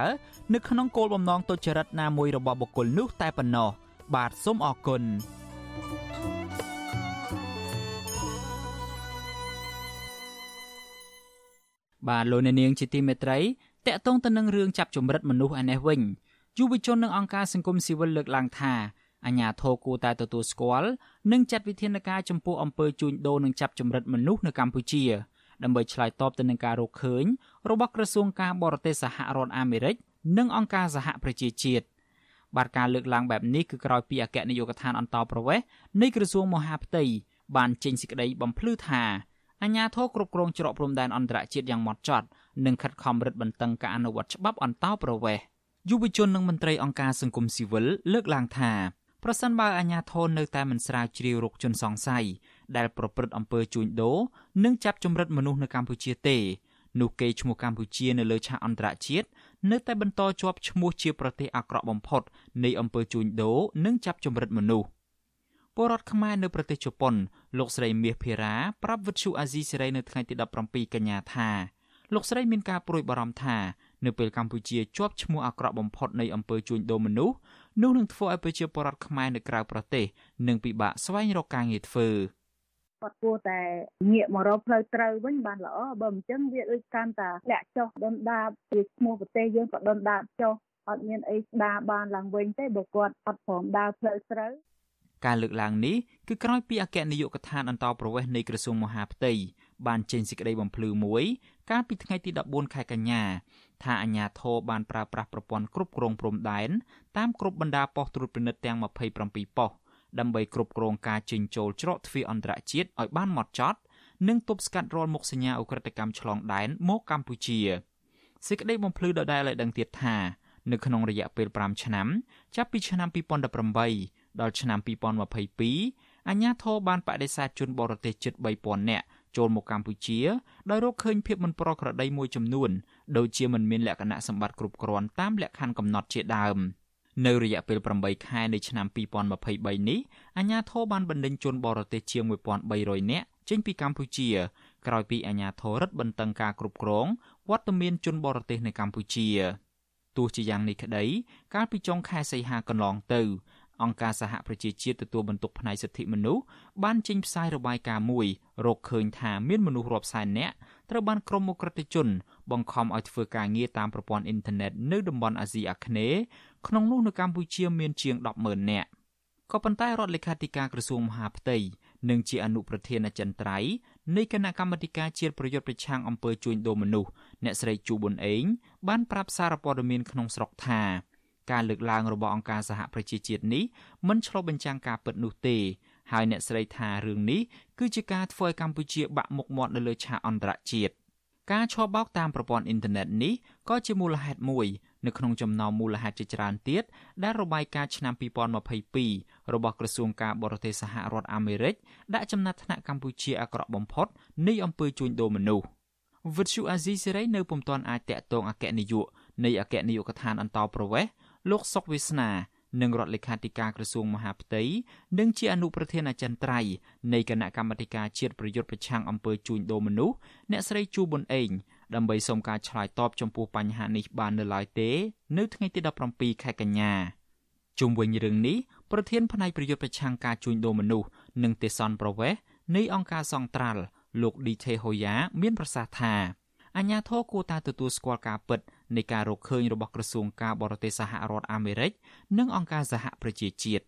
នៅក្នុងគោលបំណងទុច្ចរិតណាមួយរបស់បុគ្គលនោះតែប៉ុណ្ណោះបាទសូមអរគុណបាទលោកអ្នកនាងជាទីមេត្រីតកតងទៅនឹងរឿងចាប់ចម្រិតមនុស្សឯនេះវិញ យុវជននិងអង្គការសង្គមស៊ីវិលលើកឡើងថាអាញាធរគួរតែទទួលស្គាល់និងចាត់វិធានការចំពោះអំពើជួញដូរនិងចាប់ចម្រិតមនុស្សនៅកម្ពុជាដើម្បីឆ្លើយតបទៅនឹងការរកឃើញរបស់ក្រសួងការបរទេសសហរដ្ឋអាមេរិកនិងអង្គការសហប្រជាជាតិបាទការលើកឡើងបែបនេះគឺក្រោយពីអគ្គនាយកដ្ឋានអន្តរប្រវេសន៍នៃក្រសួងមហាផ្ទៃបានចេញសេចក្តីបំភ្លឺថាអាញាធរគ្រប់គ្រងច្រកព្រំដែនអន្តរជាតិយ៉ាងម៉ត់ចត់និងខិតខំរឹតបន្តឹងការអនុវត្តច្បាប់អន្តរប្រវេសន៍ យុវជននិងមន្ត្រីអង្គការសង្គមស៊ីវិលលើកឡើងថាប្រសិនបើអាជ្ញាធរនៅតែមិនស្រាវជ្រាវរកជនសង្ស័យដែលប្រព្រឹត្តអំពើជួញដូរនិងចាប់ចម្រិតមនុស្សនៅកម្ពុជាទេនោះគេឈ្មោះកម្ពុជានៅលើឆាកអន្តរជាតិនៅតែបន្តជាប់ឈ្មោះជាប្រទេសអាក្រក់បំផុតនៃអំពើជួញដូរនិងចាប់ចម្រិតមនុស្សពលរដ្ឋខ្មែរនៅប្រទេសជប៉ុនលោកស្រីមាសភារាប្រាប់វិទ្យុអាស៊ីសេរីនៅថ្ងៃទី17កញ្ញាថាលោកស្រីមានការព្រួយបារម្ភថា នៅពេលកម្ពុជាជាប់ឈ្មោះអាក្រក់បំផុតនៃអំពើជួញដូរមនុស្សនោះនឹងធ្វើឲ្យប្រជាពលរដ្ឋខ្មែរនៅក្រៅប្រទេសនឹងពិបាកស្វែងរកការងារធ្វើគាត់គួរតែងាកមករកផ្លូវត្រូវវិញបានល្អបើមិនចឹងវាដូចកាន់តែលាក់ចុះដុនដាបពីឈ្មោះប្រទេសយើងក៏ដុនដាបចុះអត់មានអីស្ដារបានឡើងវិញទេបើគាត់អត់ព្រមដើរផ្លូវត្រូវការលើកឡើងនេះគឺក្រោយពីអគ្គនាយកដ្ឋានអន្តរប្រវេសន៍នៃក្រសួងមហាផ្ទៃបានចេញសេចក្តីបំភ្លឺមួយកាលពីថ្ងៃទី14ខែកញ្ញា ថាអាជ្ញាធរបានប្រើប្រាស់ប្រព័ន្ធគ្រប់គ្រងព្រំដែនតាមគ្រប់បណ្ដាប៉ុស្តិ៍ត្រួតពិនិត្យទាំង27ប៉ុស្តិ៍ដើម្បីគ្រប់គ្រងការចេញចូលច្រកទ្វារអន្តរជាតិឲ្យបានហ្មត់ចត់និងទប់ស្កាត់រាល់មុខសញ្ញាអ ுக ្រិតកម្មឆ្លងដែនមកកម្ពុជាសេចក្តីបំភ្លឺដដែលឲ្យដឹងទៀតថានៅក្នុងរយៈពេល5ឆ្នាំចាប់ពីឆ្នាំ2018ដល់ឆ្នាំ2022អាជ្ញាធរបានបដិសេធជនបរទេសជិត3000នាក់ចូលមកកម្ពុជាដោយរកឃើញភាពមិនប្រក្រតីមួយចំនួន ដូចជាមិនមានលក្ខណៈសម្បត្តិគ្រប់គ្រាន់តាមលក្ខខណ្ឌកំណត់ជាដើមនៅរយៈពេល8ខែនៃឆ្នាំ2023នេះអាជ្ញាធរបានបណ្ដេញជនបរទេសជាង1300នាក់ចេញពីកម្ពុជាក្រោយពីអាជ្ញាធររដ្ឋបន្តឹងការគ្រប់គ្រងវត្តមានជនបរទេសនៅកម្ពុជាទោះជាយ៉ាងនេះក្តីកាលពីចុងខែសីហាកន្លងទៅ អង្គការសហប្រជាជាតិទទួលបន្ទុកផ្នែកសិទ្ធិមនុស្សបានចេញផ្សាយរបាយការណ៍មួយរកឃើញថាមានមនុស្សរាប់សែននាក់ត្រូវបានក្រុមអ ுக ្រិតជន បង្ខំឲ្យធ្វើការងារតាមប្រព័ន្ធអ៊ីនធឺណិតនៅតំបន់អាស៊ីអាគ្នេយ៍ក្នុងនោះនៅកម្ពុជាមានជាង100000នាក់ក៏ប៉ុន្តែរដ្ឋលេខាធិការក្រសួងមហាផ្ទៃនិងជាអនុប្រធានអចិន្ត្រៃយ៍នៃគណៈកម្មាធិការជាតិប្រយុទ្ធប្រឆាំងអំពើជួញដូរមនុស្សអ្នកស្រីជូប៊ុនអេងបានប្រាប់សារព័ត៌មានក្នុងស្រុកថា ការលើកឡើងរបស់អង្គការសហប្រជាជាតិនេះមិនឆ្លុះបញ្ចាំងការពិតនោះទេហើយអ្នកស្រីថារឿងនេះគឺជាការធ្វើឲ្យកម្ពុជាបាក់មុខមាត់នៅលើឆាកអន្តរជាតិការឆបោកតាមប្រព័ន្ធអ៊ីនធឺណិតនេះក៏ជាមូលហេតុមួយនៅក្នុងចំណោមមូលហេតុជាច្រើនទៀតដែលរបាយការណ៍ឆ្នាំ2022របស់ក្រសួងការបរទេសសហរដ្ឋអាមេរិកដាក់ចំណាត់ថ្នាក់កម្ពុជាអាក្រក់បំផុតនៃអំពើជួញដូរមនុស្សវិទ្យុអាស៊ីសេរីនៅពុំទាន់អាចតាក់ទងអគ្គនាយកនៃអគ្គនាយកដ្ឋានអន្តរប្រវេសន៍ លោកសុកវាសនានិងរដ្ឋលេខាធិការក្រសួងមហាផ្ទៃនិងជាអនុប្រធានអចិន្ត្រៃយ៍នៃគណៈកម្មាធិការជាតិប្រយុទ្ធប្រឆាំងអំពើជួញដូរមនុស្សអ្នកស្រីជូប៊ុនអេងដើម្បីសូមការឆ្លើយតបចំពោះបញ្ហានេះបាននៅឡើយទេ នៅថ្ងៃទី17ខែកញ្ញាជុំវិញរឿងនេះប្រធានផ្នែកប្រយុទ្ធប្រឆាំងការជួញដូរមនុស្សនិងទេសន្តប្រវេសនៃអង្គការសង្ត្រាល់លោកឌីថេហូយ៉ាមានប្រសាសន៍ថាអាញាធរគួរតែទទួលស្គាល់ការពិត នៃការរកឃើញរបស់ក្រសួងការបរទេសសហរដ្ឋអាមេរិកនិងអង្គការសហប្រជាជាតិ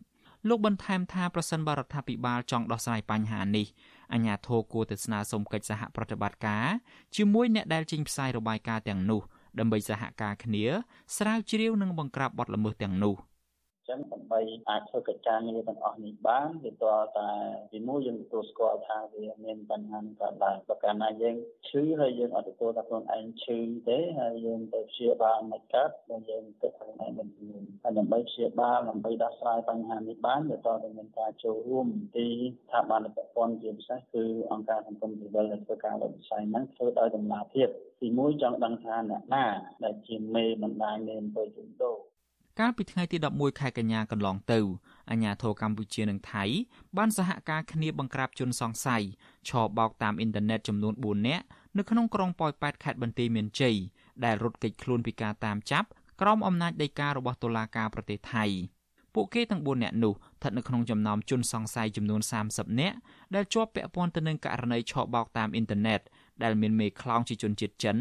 លោកបន្ថែមថាប្រសិនបរដ្ឋាភិបាលចង់ដោះស្រាយបញ្ហានេះអាជ្ញាធរគួរតែស្នើសុំកិច្ចសហប្រតិបត្តិការជាមួយអ្នកដែលចេញផ្សាយរបាយការណ៍ទាំងនោះដើម្បីសហការគ្នាស្រាវជ្រាវនិងបង្ក្រាបបទល្មើសទាំងនោះ។ ចឹងដើម្បីអាចធ្វើកិច្ចការងារទាំងអស់នេះបានវាតើតែទីមួយយើងទទួលស្គាល់ថាវាមានបញ្ហាកើតឡើងបើកាលណាយើងឈឺហើយយើងអត់ទទួលថាខ្លួនឯងឈឺទេហើយយើងទៅព្យាបាលមិនកើតបើយើងគិតថាខ្លួនឯងមិនជំនឿហើយដើម្បីព្យាបាលដើម្បីដោះស្រាយបញ្ហានេះបានវាតើតែមានការចូលរួមពីស្ថាប័នពាក់ព័ន្ធជាពិសេសគឺអង្គការសង្គមស៊ីវិលដែលធ្វើការលើវិស័យហ្នឹងធ្វើដោយដំណាភាពទីមួយចង់ដឹងថាអ្នកណាដែលជាមេបណ្ដាញនៃអំពើជួញដូរ កាលពីថ្ងៃទី11ខែកញ្ញាកន្លងទៅអាជ្ញាធរកម្ពុជានិងថៃបានសហការគ្នាបង្ក្រាបជនសង្ស័យឆបោកតាមអ៊ីនធឺណិតចំនួន4នាក់នៅក្នុងក្រុងប៉ោយប៉ែតខេត្តបន្ទាយមានជ័យដែលរត់គេចខ្លួនពីការតាមចាប់ក្រោមអំណាចដីការបស់តុលាការប្រទេសថៃពួកគេទាំង4នាក់នោះស្ថិតនៅក្នុងចំណោមជនសង្ស័យចំនួន30នាក់ដែលជាប់ពាក់ព័ន្ធទៅនឹងករណីឆបោកតាមអ៊ីនធឺណិតដែលមានមេខ្លោងជាជនជាតិចិន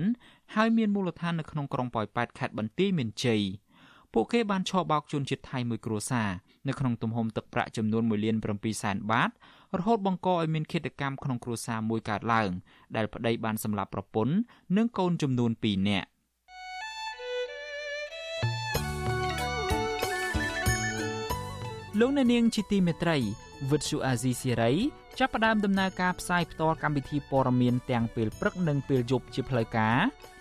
ហើយមានមូលដ្ឋាននៅក្នុងក្រុងប៉ោយប៉ែតខេត្តបន្ទាយមានជ័យ ពួកគេបានឆបោកជនជាតិថៃមួយគ្រួសារនៅក្នុងទំហំទឹកប្រាក់ចំនួន1លាន7សែនបាតរហូតបង្កឲ្យមានឃាតកម្មក្នុងគ្រួសារមួយកើតឡើង ដែលប្តីបានសម្លាប់ប្រពន្ធនិងកូនចំនួន2នាក់លោកអ្នកនាងជាទីមេត្រីវិទ្យុអាស៊ីសេរីចាប់ផ្ដើមដំណើរការផ្សាយផ្ទាល់កម្មវិធីព័ត៌មានទាំងពេលព្រឹកនិងពេលយប់ជាផ្លូវការ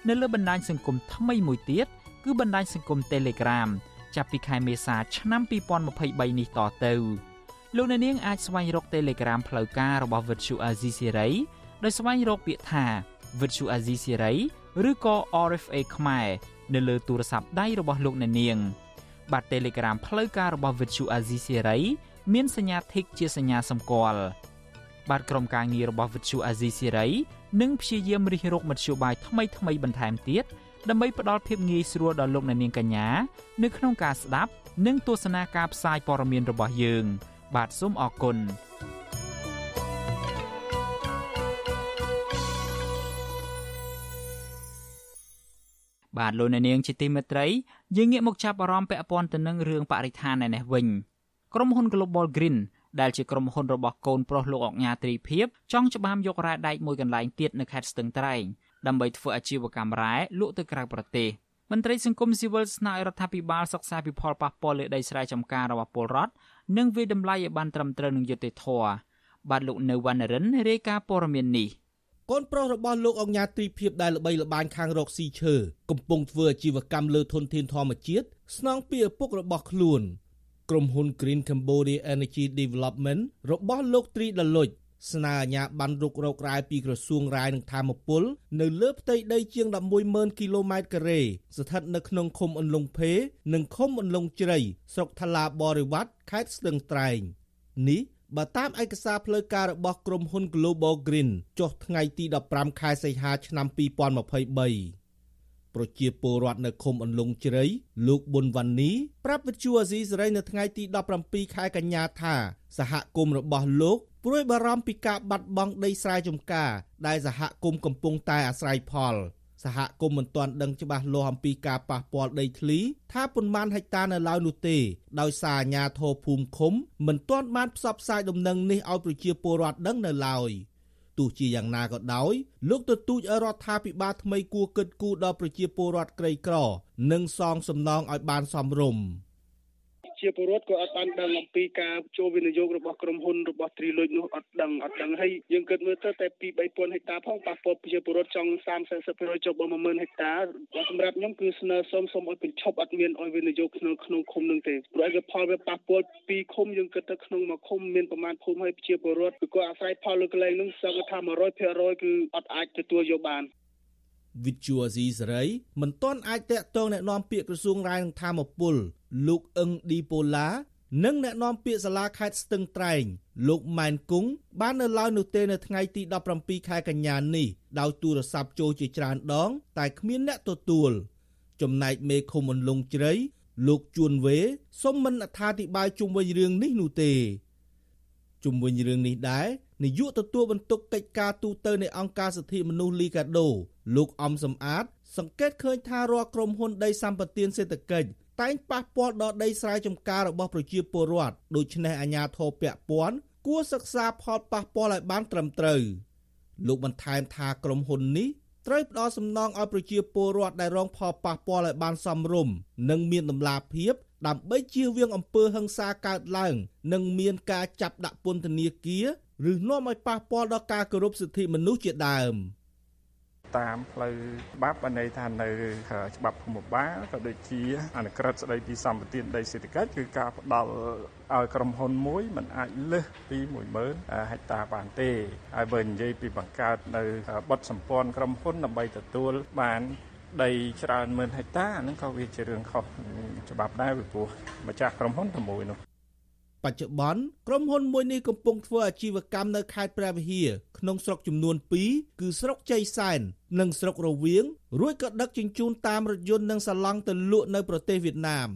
នៅលើបណ្ដាញសង្គមថ្មីមួយទៀត គឺបណ្ដាញសង្គម Telegram ចាប់ពីខែមេសាឆ្នាំ2023នេះតទៅលោកអ្នកនាងអាចស្វែងរក Telegram ផ្លូវការរបស់ Vuthu Azizi Siri ដោយស្វែងរកពាក្យថា Vuthu Azizi Siri ឬក៏ RFA ខ្មែរនៅលើទូរស័ព្ទដៃរបស់លោកអ្នកនាង បាទ Telegram ផ្លូវការរបស់ Vithu Azizi Serai មានសញ្ញា Tick ជាសញ្ញាសម្គាល់បាទក្រុមការងាររបស់ Vithu Azizi Serai នឹងព្យាយាមរិះរកមធ្យោបាយថ្មីថ្មីបន្ថែមទៀត ដើម្បីផ្ដល់ភាពងាយស្រួលដល់លោកអ្នកនាងកញ្ញានៅក្នុងការស្ដាប់និងទស្សនាការផ្សាយព័ត៌មានរបស់យើង បាទសូមអរគុណបាទលោកអ្នកនាងជាទីមេត្រីយើងងាកមកចាប់អារម្មណ៍ពាក់ព័ន្ធទៅនឹងរឿងបរិស្ថានឯនេះវិញក្រុមហ៊ុន Global Green ដែលជាក្រុមហ៊ុនរបស់កូនប្រុសលោកអង្ញាត្រីភិបចង់ច្បាមយករ៉ែដែកមួយកន្លែងទៀតនៅខេត្តស្ទឹងត្រែង ដើម្បីធ្វើអាជីវកម្មរ៉ែលក់ទៅក្រៅប្រទេសមន្ត្រីសង្គមស៊ីវិលស្នើឲ្យរដ្ឋាភិបាលសិក្សាពីផលប៉ះពាល់លើដីស្រែចម្ការរបស់ពលរដ្ឋនិងវិដំឡៃឲ្យបានត្រឹមត្រូវនឹងយុត្តិធម៌បាទលោកនៅវណ្ណរិនរាយការណ៍ព័ត៌មាននេះកូនប្រុសរបស់លោកអង្ញាត្រីភិបដែលល្បីល្បាញខាងរកស៊ីឈើកំពុងធ្វើអាជីវកម្មលើធនធានធម្មជាតិស្នងពីឪពុករបស់ខ្លួន ក្រុមហ៊ុន Green Cambodia Energy Development របស់លោកត្រីដលុច ស្នើអាជ្ញាប័ណ្ណរុករករ៉ែពីក្រសួងរាយនឹងធម្មពលនៅលើផ្ទៃដីជាង110,000គីឡូម៉ែត្រការ៉េស្ថិតនៅក្នុងឃុំអន្លង់ភេនិងឃុំអន្លង់ជ្រៃស្រុកថ្លាបរិវត្តខេត្តស្ទឹងត្រែងនេះបើតាមឯកសារផ្លូវការរបស់ក្រុមហ៊ុន Global Green ចុះថ្ងៃទី15ខែសីហាឆ្នាំ2023ប្រជាពលរដ្ឋនៅឃុំអន្លង់ជ្រៃលោកប៊ុនវ៉ានីប្រាប់វិទ្យុអាស៊ីសេរីនៅថ្ងៃទី17ខែកញ្ញាថាសហគមន៍របស់លោក ព្រួយបារម្ភពីការបាត់បង់ដីស្រែចម្ការដែលសហគមន៍កំពុងតែអាស្រ័យផលសហគមន៍មិនទាន់ដឹងច្បាស់លាស់អំពីការប៉ះពាល់ដីធ្លីថាប៉ុន្មានហិកតានៅឡើយនោះទេដោយសារអាជ្ញាធរភូមិឃុំមិនទាន់បានផ្សព្វផ្សាយដំណឹងនេះឲ្យប្រជាពលរដ្ឋដឹងនៅឡើយ។ទោះជាយ៉ាងណាក៏ដោយលោកទទូចឲ្យរដ្ឋាភិបាលថ្មីគួរគិតគូរដល់ប្រជាពលរដ្ឋក្រីក្រ និងសងសំណងឲ្យបានសមរម្យ។ ជាពលរដ្ឋក៏អត់បានដឹងអំពីការចូលវិនិយោគរបស់ក្រុមហ៊ុនរបស់ទ្រីលុចនោះអត់ដឹងអត់ដឹងហើយយើងគិតមើលទៅតែពី3000ហិកតាផងប៉ះពាល់ប្រជាពលរដ្ឋចង់30 40%ចុះដល់10000ហិកតាសម្រាប់ខ្ញុំគឺស្នើសុំសុំឲ្យបញ្ឈប់អត់មានឲ្យវិនិយោគក្នុងក្នុងឃុំនឹងទេព្រោះឯកផលវាប៉ះពាល់ពីឃុំយើងគិតទៅក្នុងមួយឃុំមានប្រមាណភូមិហើយប្រជាពលរដ្ឋគឺគាត់អាស្រ័យផលលើកន្លែងនោះសឹងថា100%គឺអត់អាចទទួលយកបាន វិទ្យុអាស៊ីសេរីមិនទាន់អាចតាក់ទងអ្នកនាំពាក្យក្រសួងរាយនឹងធម្មពលលោកអឹងឌីប៉ូឡានិងអ្នកនាំពាក្យសាលាខេត្តស្ទឹងត្រែងលោកម៉ែនគង់បាននៅឡើយនោះទេនៅថ្ងៃទី17ខែកញ្ញានេះដោយទូរស័ព្ទចូលជាច្រើនដង តែគ្មានអ្នកទទួលចំណែកមេឃុំអន្លង់ជ្រៃលោកជួនវេសូមមិនអត្ថាធិប្បាយជុំវិញរឿងនេះនោះទេ ជុំវិញរឿងនេះដែរនាយកទទួលបន្ទុកកិច្ចការទូតនៃអង្គការសិទ្ធិមនុស្សលីកាដូលោកអំសំអាត សង្កេតឃើញថារាល់ក្រុមហ៊ុនដីសម្បត្តិសេដ្ឋកិច្ចតែងប៉ះពាល់ដល់ដីស្រែចម្ការរបស់ប្រជាពលរដ្ឋដូច្នេះអាជ្ញាធរពាក់ព័ន្ធគួរសិក្សាផលប៉ះពាល់ឲ្យបានត្រឹមត្រូវលោកបន្ថែមថាក្រុមហ៊ុននេះត្រូវផ្ដល់សំណងឲ្យប្រជាពលរដ្ឋដែលរងផលប៉ះពាល់ឲ្យបានសមរម្យនិងមានតម្លាភាព ដើម្បីជៀសវាងអំពើហិង្សាកើតឡើង និងមានការចាប់ដាក់ពន្ធនាគារឬនាំឲ្យប៉ះពាល់ដល់ការគោរពសិទ្ធិមនុស្សជាដើមតាមផ្លូវច្បាប់បានន័យថានៅច្បាប់ភូមិបាលក៏ដូចជាអនុក្រឹត្យស្តីពីសម្បត្តិដីសេដ្ឋកិច្ចគឺការផ្ដល់ឲ្យក្រុមហ៊ុនមួយมันអាចលើសពី10000ហិកតាបានទេហើយបើនិយាយពីបង្កើតនៅបទសម្ព័ន្ធក្រុមហ៊ុនដើម្បីទទួលបាន ដីច្រើនម៉ឺនហិកតាហ្នឹងក៏វាជារឿងខុសច្បាប់ដែរពីព្រោះម្ចាស់ក្រុមហ៊ុនតែមួយនោះបច្ចុប្បន្នក្រុមហ៊ុនមួយនេះកំពុងធ្វើអាជីវកម្មនៅខេត្តព្រះវិហារក្នុងស្រុកចំនួន2គឺស្រុកជ័យសែននិងស្រុករវៀងរួចក៏ដឹកជញ្ជូនតាមរថយន្តនិងសាឡង់ទៅលក់នៅប្រទេសវៀតណាម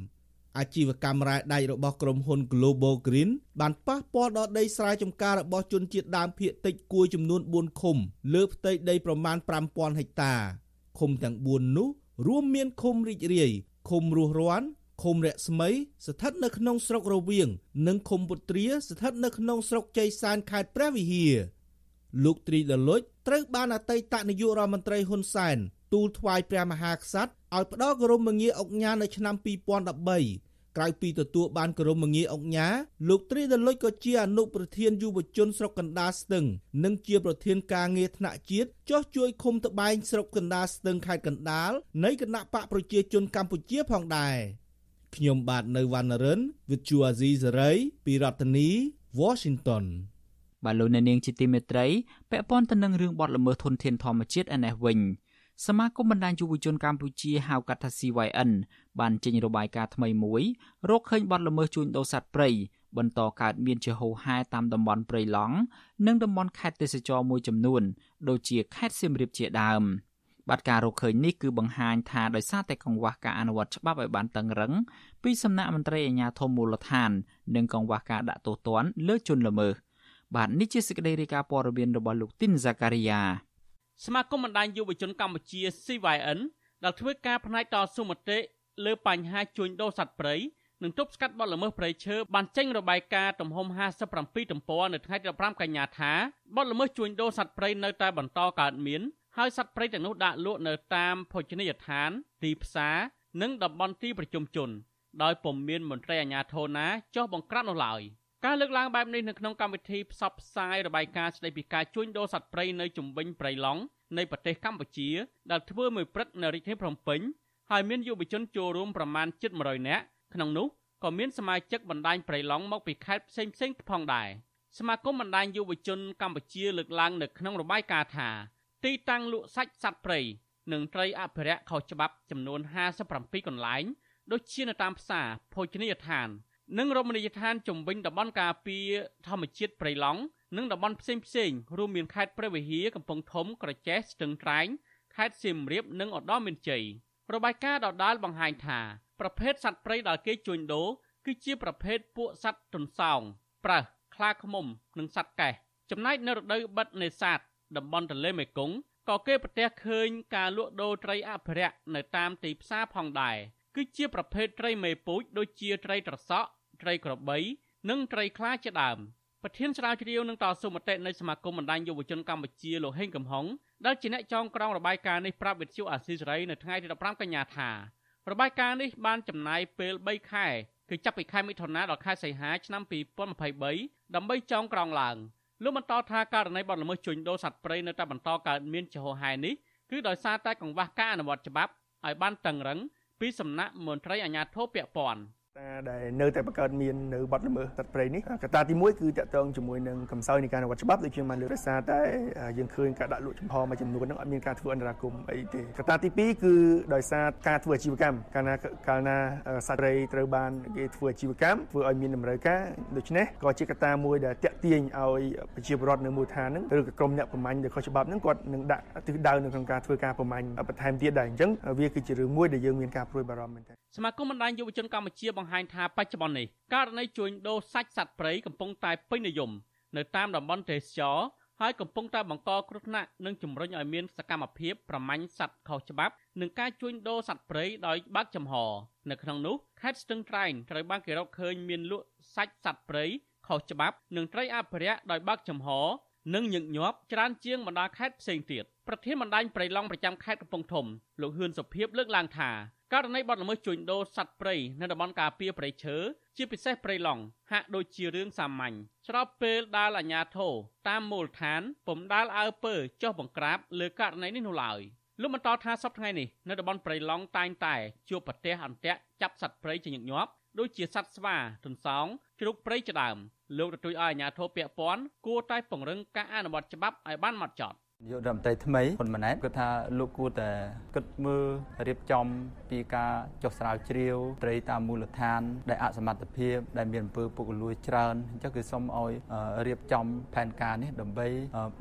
អាជីវកម្មរ៉ែដែករបស់ក្រុមហ៊ុន Global Green បានប៉ះពាល់ដល់ដីស្រែចម្ការរបស់ជនជាតិដើមភាគតិចគួយចំនួន4ឃុំលើផ្ទៃដីប្រមាណ5000ហិកតា ឃុំទាំង4នោះរួមមានឃុំរីករាយឃុំរស់រាន់ឃុំរស្មី ស្ថិតនៅក្នុងស្រុករវៀងនិងឃុំពុត្រាស្ថិតនៅក្នុងស្រុកជ័យសានខេត្តព្រះវិហារលោកត្រីដលុចត្រូវបានអតីតនាយករដ្ឋមន្ត្រីហ៊ុនសែនទូលថ្វាយព្រះមហាក្សត្រឲ្យផ្ដល់គោរមងារអុកញ៉ានៅឆ្នាំ2013 ក្រៅពីទទួលបានគោរមងារអង្គញាលោកត្រីដលុចក៏ជាអនុប្រធានយុវជនស្រុកកណ្ដាលស្ទឹង និងជាប្រធានការងារថ្នាក់ជាតិចោះជួយឃុំត្បែងស្រុកកណ្ដាលស្ទឹងខេត្តកណ្ដាលនៃគណៈបកប្រជាជនកម្ពុជាផងដែរខ្ញុំបាទនៅវណ្ណរិន With Chu Azizi Saray ពីរដ្ឋធានី Washington បាទលោកអ្នកនាងជាទីមេត្រីពាក់ព័ន្ធទៅនឹងរឿងបទល្មើសធនធានធម្មជាតិឯនេះវិញ សមាគមបណ្ដាញយុវជនកម្ពុជាហៅកាត់ថា CYN បានចេញរបាយការណ៍ថ្មីមួយរកឃើញបទល្មើសជួញដូរសត្វព្រៃបន្តកើតមានជាហូរហែតាមតំបន់ព្រៃឡង់និងតំបន់ខេត្តទេសចរមួយចំនួន ដូចជាខេត្តសៀមរាបជាដើមបាត់ការរកឃើញនេះគឺបង្ហាញថាដោយសារតែកង្វះការអនុវត្តច្បាប់ឲ្យបានតឹងរឹងពីសំណាក់មន្ត្រីអាជ្ញាធរមូលដ្ឋាន និងកង្វះការដាក់ទោសទណ្ឌលើជនល្មើសបាទនេះជាសេចក្តីរាយការណ៍ព័ត៌មានរបស់លោកទីនហ្សាការីយ៉ា សមាគមបណ្ដាញយុវជនកម្ពុជា CYN ដែលធ្វើការផ្នែកតស៊ូមតិលើបញ្ហាជួញដូរសត្វព្រៃនិងទប់ស្កាត់បទល្មើសព្រៃឈើបានចេញរបាយការណ៍ទំហំ57ទំព័រនៅថ្ងៃទី15កញ្ញាថាបទល្មើសជួញដូរសត្វព្រៃនៅតែបន្តកើតមានហើយសត្វព្រៃទាំងនោះដាក់លក់នៅតាមភោជនីយដ្ឋាន ទីផ្សារនិងតំបន់ទីប្រជុំជន ដោយពុំមានមន្ត្រីអាជ្ញាធរណាចុះបង្ក្រាបនោះឡើយ ការលើកឡើងបែបនេះនៅក្នុងកម្មវិធីផ្សព្វផ្សាយរបាយការណ៍ស្តីពីការជួញដូរសត្វព្រៃនៅជុំវិញព្រៃឡង់នៃប្រទេសកម្ពុជាដែលធ្វើមួយព្រឹកនៅរាជធានីភ្នំពេញហើយមានយុវជនចូលរួមប្រមាណជិត100នាក់ក្នុងនោះក៏មានសមាជិកបណ្ដាញព្រៃឡង់មកពីខេត្តផ្សេងផ្សេងផងដែរសមាគមបណ្ដាញយុវជនកម្ពុជាលើកឡើងនៅក្នុងរបាយការណ៍ថាទីតាំងលក់សាច់សត្វព្រៃនិងត្រីអភិរក្សខុសច្បាប់ចំនួន57កន្លែងដូចជានៅតាមផ្សារភោជនីយដ្ឋាន និងរមណីយដ្ឋានជំវិញតំបន់ការពារធម្មជាតិព្រៃឡង់និងតំបន់ផ្សេងផ្សេងរួមមានខេត្តព្រះវិហារកំពង់ធំក្រចេះស្ទឹងត្រែងខេត្តសៀមរាបនិងឧត្តរមានជ័យរបាយការណ៍ដដាលបង្ហាញថាប្រភេទសត្វព្រៃដែលគេជួញដូរគឺជាប្រភេទពួកសត្វទន្សោងប្រើសខ្លាឃ្មុំនិងសត្វកែះចំណែកនៅរដូវបិទនេសាទតំបន់ទន្លេមេគង្គក៏គេប្រទះឃើញការលក់ដូរត្រីអភិរក្សនៅតាមទីផ្សារផងដែរគឺជាប្រភេទត្រីមេពូជដូចជាត្រីត្រសក់ ត្រីក្របីនិងត្រីខ្លាជាដើមប្រធានស្រាវជ្រាវនឹងតស៊ូមតិនៃសមាគមបណ្ដាញយុវជនកម្ពុជាលោកហេងកំហុងដែលជាអ្នកចងក្រងរបាយការណ៍នេះប្រាប់វិទ្យុអាស៊ីសេរីនៅថ្ងៃទី15កញ្ញាថារបាយការណ៍នេះបានចំណាយពេល3ខែគឺចាប់ពីខែមិថុនាដល់ខែសីហាឆ្នាំ2023ដើម្បីចងក្រងឡើងលោកបន្តថាករណីបទល្មើសជួញដូរសត្វព្រៃនៅតែបន្តកើតមានចំហហែនេះគឺដោយសារតែកង្វះការអនុវត្តច្បាប់ឲ្យបានតឹងរឹងពីសំណាក់មន្ត្រីអាជ្ញាធរពាក់ព័ន្ធ តាដែលនៅតែបង្កើតមាននៅបាត់ល្មើសសត្វព្រៃនេះកត្តាទី1គឺតកតងជាមួយនឹងកំសោយនៃការអនុវត្តច្បាប់ដូចជាបានលើកដោយសារតែយើងឃើញការដាក់លក់ចំហមួយចំនួនហ្នឹងអត់មានការធ្វើអន្តរាគមអីទេកត្តាទី2គឺដោយសារការធ្វើអាជីវកម្មកាលណាកាលណាសត្វព្រៃត្រូវបានគេធ្វើអាជីវកម្មធ្វើឲ្យមានតម្រូវការដូច្នេះក៏ជាកត្តាមួយដែលតាក់ទាញឲ្យប្រជាពលរដ្ឋនៅមូលដ្ឋានហ្នឹងឬក៏ក្រុមអ្នកប្រមាញ់ដែលខុសច្បាប់ហ្នឹងគាត់នឹងដាក់ទិសដៅនៅក្នុងការធ្វើការប្រមាញ់បន្ថែមទៀតដែរអញ្ចឹងវាគឺជារឿងមួយដែលយើងមានការព្រួយបារម្ភមែនទែន សមាគមបណ្ដាញយុវជនកម្ពុជាបង្ហាញថាបច្ចុប្បន្ននេះករណីជួញដូរសាច់សត្វព្រៃកំពុងតែពេញនិយមនៅតាមតំបន់ទេសចរហើយកំពុងតែបង្កគ្រោះថ្នាក់និងជំរុញឲ្យមានសកម្មភាពប្រមាញ់សត្វខុសច្បាប់និងការជួញដូរសត្វព្រៃដោយបើកចំហនៅក្នុងនោះខេត្តស្ទឹងត្រែងត្រូវបានគេរកឃើញមានលក់សាច់សត្វព្រៃខុសច្បាប់និងត្រីអភិរក្សដោយបើកចំហនិងញឹកញាប់ច្រើនជាងបណ្ដាខេត្តផ្សេងទៀតប្រធានបណ្ដាញព្រៃឡង់ប្រចាំខេត្តកំពង់ធំលោកហ៊ឿនសុភីបលើកឡើងថា ករណីបទល្មើសជួញដូរសត្វព្រៃនៅតំបន់ការពារព្រៃឈើជាពិសេសព្រៃឡង់ហាក់ដូចជារឿងសាមញ្ញស្របពេលដែលអាជ្ញាធរតាមមូលដ្ឋានពុំដាល់អើពើចុះបង្ក្រាបលើករណីនេះនោះឡើយលោកបន្តថាសប្តាហ៍ថ្ងៃនេះនៅតំបន់ព្រៃឡង់តែងតែជួបប្រទះអន្ទាក់ចាប់សត្វព្រៃជាញឹកញាប់ដូចជាសត្វស្វាទន្សោងជ្រូកព្រៃជាដើមលោកទទូចឲ្យអាជ្ញាធរពាក់ព័ន្ធគួរតែពង្រឹងការអនុវត្តច្បាប់ឲ្យបានម៉ត់ចត់ នាយករដ្ឋមន្ត្រីថ្មីហ៊ុនម៉ាណែតគាត់ថាលោកគួរតែគិតមើលរៀបចំពីការចុះស្រាវជ្រាវត្រីតាមមូលដ្ឋាន ដែលអសមត្ថភាពដែលមានអំពើពុករលួយច្រើនអញ្ចឹងគឺសូមឲ្យរៀបចំផែនការនេះដើម្បី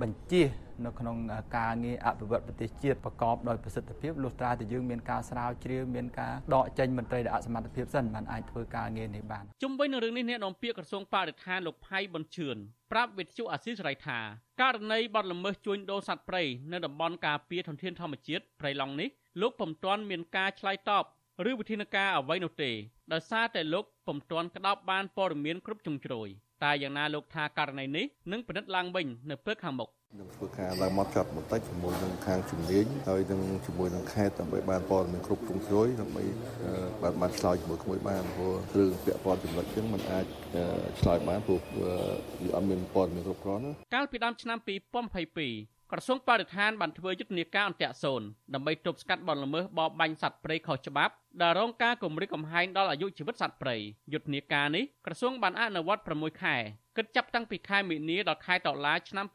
បញ្ជា នៅក្នុងការងារអភិវឌ្ឍប្រទេសជាតិប្រកបដោយប្រសិទ្ធភាពលុះត្រាតែយើងមានការស្រាវជ្រាវមានការដកចេញមន្ត្រីដែលអសមត្ថភាពសិនបានអាចធ្វើការងារនេះបានជុំវិញនឹងរឿងនេះអ្នកនាំពាក្យក្រសួងបរិស្ថានលោកផៃប៊ុនឈឿនប្រាប់វិទ្យុអាស៊ីសេរីថាករណីបទល្មើសជួញដូរសត្វព្រៃនៅតំបន់ការពារធនធានធម្មជាតិព្រៃឡង់នេះលោកពុំទាន់មានការឆ្លើយតបឬវិធានការអ្វីនោះទេដោយសារតែលោកពុំទាន់ក្តោបបានព័ត៌មានគ្រប់ជ្រុងជ្រោយ តែយ៉ាងណាលោកថាករណីនេះនឹងពិនិត្យឡើងវិញនៅពេលខាងមុខនឹងធ្វើការឡើងមកចត់បន្តិចជាមួយនឹងខាងជំនាញហើយនឹងជាមួយនឹងខេត្តដើម្បីបានព័ត៌មានគ្រប់ជ្រុងជ្រោយដើម្បីបានបានឆ្លើយជាមួយក្មួយបានព្រោះរឿងពាក់ព័ន្ធចំណុចចឹងมันអាចឆ្លើយបានព្រោះវាអត់មានព័ត៌មានគ្រប់គ្រាន់ណាកាលពីដើមឆ្នាំ2022ក្រសួងបរិស្ថានបានធ្វើយុទ្ធនាការអន្តរសូនដើម្បីទប់ស្កាត់បទល្មើសបរបាញ់សត្វព្រៃខុសច្បាប់ ដែលរងការគំរាមកំហែងដល់អាយុជីវិតសត្វព្រៃយុទ្ធនាការនេះក្រសួងបានអនុវត្ត6ខែគិតចាប់តាំងពីខែមីនាដល់ខែតុលាឆ្នាំ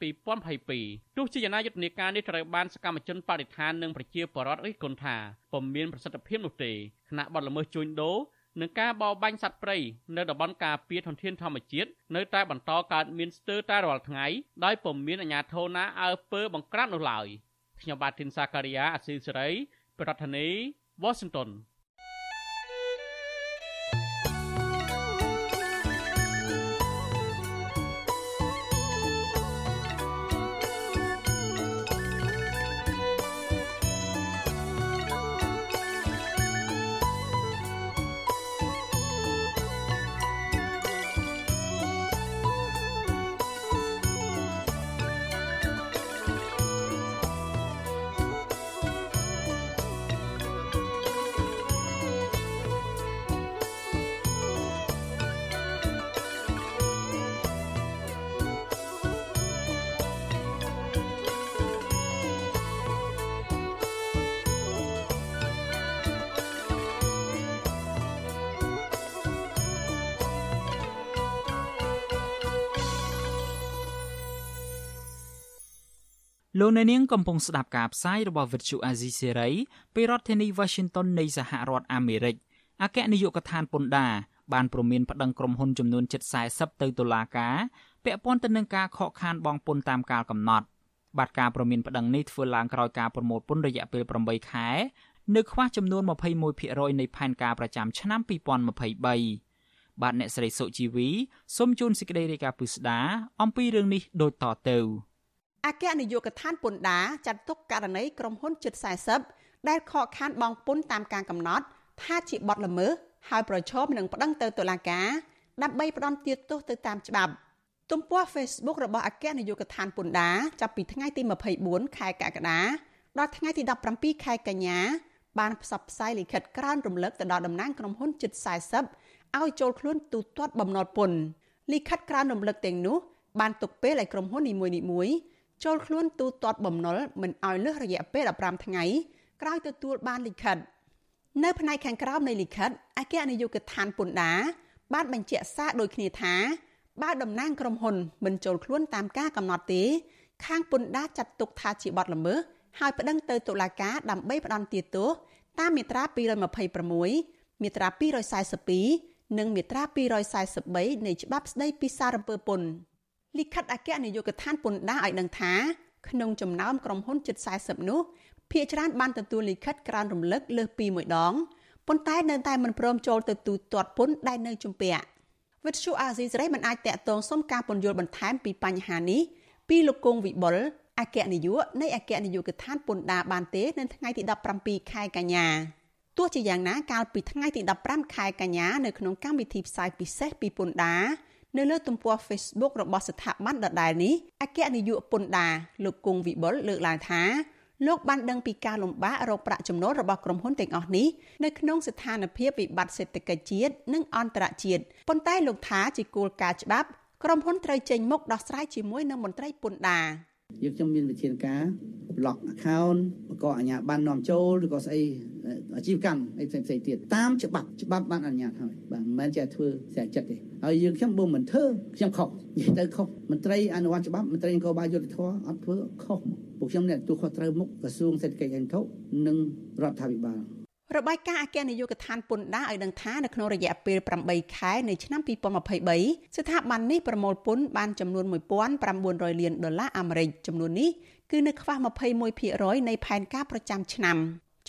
2022ទោះជាយ៉ាងណាយុទ្ធនាការនេះត្រូវបានសកម្មជនបរិស្ថាននិងប្រជាពលរដ្ឋរិះគន់ថាពុំមានប្រសិទ្ធភាពនោះទេគណៈបដល្មើសជួញដូរនិងការបរបាញ់សត្វព្រៃនៅតំបន់ការពារធនធានធម្មជាតិនៅតែបន្តកើតមានស្ទើរតែរាល់ថ្ងៃដោយពុំមានអាជ្ញាធរណាអើពើបង្ក្រាបនោះឡើយខ្ញុំបាទធីនសាការីយ៉ាអស៊ីសេរីប្រធានាធិបតី Washington លោកអ្នកនាងកំពុងស្ដាប់ការផ្សាយរបស់ Vuthu Azizi Serai ពីរដ្ឋធានី Washington នៃសហរដ្ឋអាមេរិកអគ្គនាយកដ្ឋានពន្ធដារបានព្រមានប្តឹងក្រុមហ៊ុនចំនួនជិត40ទៅតុលាការពាក់ព័ន្ធទៅនឹងការខកខានបង់ពន្ធតាមកាលកំណត់បាទការព្រមានប្តឹងនេះធ្វើឡើងក្រោយការប្រមូលពន្ធរយៈពេល8ខែនៅខ្វះចំនួន21%នៃផែនការប្រចាំឆ្នាំ2023បាទអ្នកស្រីសុជីវីសូមជូនសេចក្តីរាយការណ៍ពិស្ដាអំពីរឿងនេះដូចតទៅ។ អគ្គនាយកដ្ឋានពន្ធដារចាត់ទុកករណីក្រុមហ៊ុនជិត40ដែលខកខានបង់ពន្ធតាមការកំណត់ ថាជាបទល្មើសហើយប្រឈមនឹងប្តឹងទៅតុលាការដើម្បីផ្តន្ទាទោសទៅតាមច្បាប់ទំព័រ Facebook របស់អគ្គនាយកដ្ឋានពន្ធដារចាប់ពីថ្ងៃទី24ខែកក្កដាដល់ថ្ងៃទី17ខែកញ្ញាបានផ្សព្វផ្សាយលិខិតក្រើនរំលឹកទៅដល់តំណាងក្រុមហ៊ុនជិត40ឲ្យចូលខ្លួនទូទាត់បំណុលពន្ធលិខិតក្រើនរំលឹកទាំងនោះបានទុកពេលឲ្យក្រុមហ៊ុននីមួយៗ ចូលខ្លួនទូទាត់បំណុលមិនឲ្យលើសរយៈពេល15ថ្ងៃក្រោយទទួលបានលិខិត នៅផ្នែកខាងក្រោមនៃលិខិតអគ្គនាយកដ្ឋានពន្ធដារបានបញ្ជាក់សារដូចគ្នាថាបើតំណាងក្រុមហ៊ុនមិនចូលខ្លួនតាមការកំណត់ទេ ខាងពន្ធដារចាត់ទុកថាជាបទល្មើសហើយប្តឹងទៅតុលាការដើម្បីផ្តន្ទាទោសតាមមាត្រា226មាត្រា242និងមាត្រា243នៃច្បាប់ស្តីពីសារពើពន្ធ លិខិតអគ្គនាយកដ្ឋានពន្ធដារឲ្យដឹងថាក្នុងចំណោមក្រុមហ៊ុនជិត40នោះភាគច្រើនបានទទួលលិខិតក្រើនរំលឹកលើសពីមួយដងប៉ុន្តែនៅតែមិនព្រមចូលទៅទូទាត់ពន្ធដែលនៅជំពាក់វិទ្យុអាស៊ីសេរីមិនអាចតាក់ទងសុំការពន្យល់បន្ថែមពីបញ្ហានេះពីលោកគង់វិបុលអគ្គនាយកនៃអគ្គនាយកដ្ឋានពន្ធដារបានទេនៅថ្ងៃទី17ខែកញ្ញាទោះជាយ៉ាងណាកាលពីថ្ងៃទី15ខែកញ្ញានៅក្នុងកម្មវិធីផ្សាយពិសេសពីពន្ធដារ នៅលើទំព័រ Facebook របស់ស្ថាប័នដដែលនេះអគ្គនាយកពន្ធដារលោកគង់វិបុលលើកឡើងថាលោកបានដឹងពីការលំបាករកប្រាក់ចំណូលរបស់ក្រុមហ៊ុនទាំងអស់នេះនៅក្នុងស្ថានភាពវិបត្តិសេដ្ឋកិច្ចជាតិនិងអន្តរជាតិប៉ុន្តែលោកថាជាគោលការណ៍ច្បាប់ក្រុមហ៊ុនត្រូវចេញមុខដោះស្រាយជាមួយនឹងមន្ត្រីពន្ធដារយើងខ្ញុំមានវិធានការ block account បង្កអាជ្ញាប័ណ្ណនាំចូលឬក៏ស្អី អាជីវកម្មអីផ្សេងផ្សេងទៀតតាមច្បាប់ច្បាប់បានអនុញ្ញាតហើយបាទមិនមែនចេះធ្វើស្រាចិត្តទេហើយយើងខ្ញុំបើមិនធ្វើខ្ញុំខុសនិយាយទៅខុសមន្ត្រីអនុវត្តច្បាប់មន្ត្រីនគរបាលយុត្តិធម៌អត់ធ្វើខុសពួកខ្ញុំអ្នកទូខុសត្រូវមុខក្រសួងសេដ្ឋកិច្ចហិរញ្ញវត្ថុនិងរដ្ឋាភិបាលរបាយការណ៍អគ្គនាយកដ្ឋានពន្ធដារឲ្យដឹងថានៅក្នុងរយៈពេល8ខែនៃឆ្នាំ2023ស្ថាប័ននេះប្រមូលពន្ធបានចំនួន1900លានដុល្លារអាមេរិកចំនួននេះគឺនៅខ្វះ21%នៃផែនការប្រចាំឆ្នាំ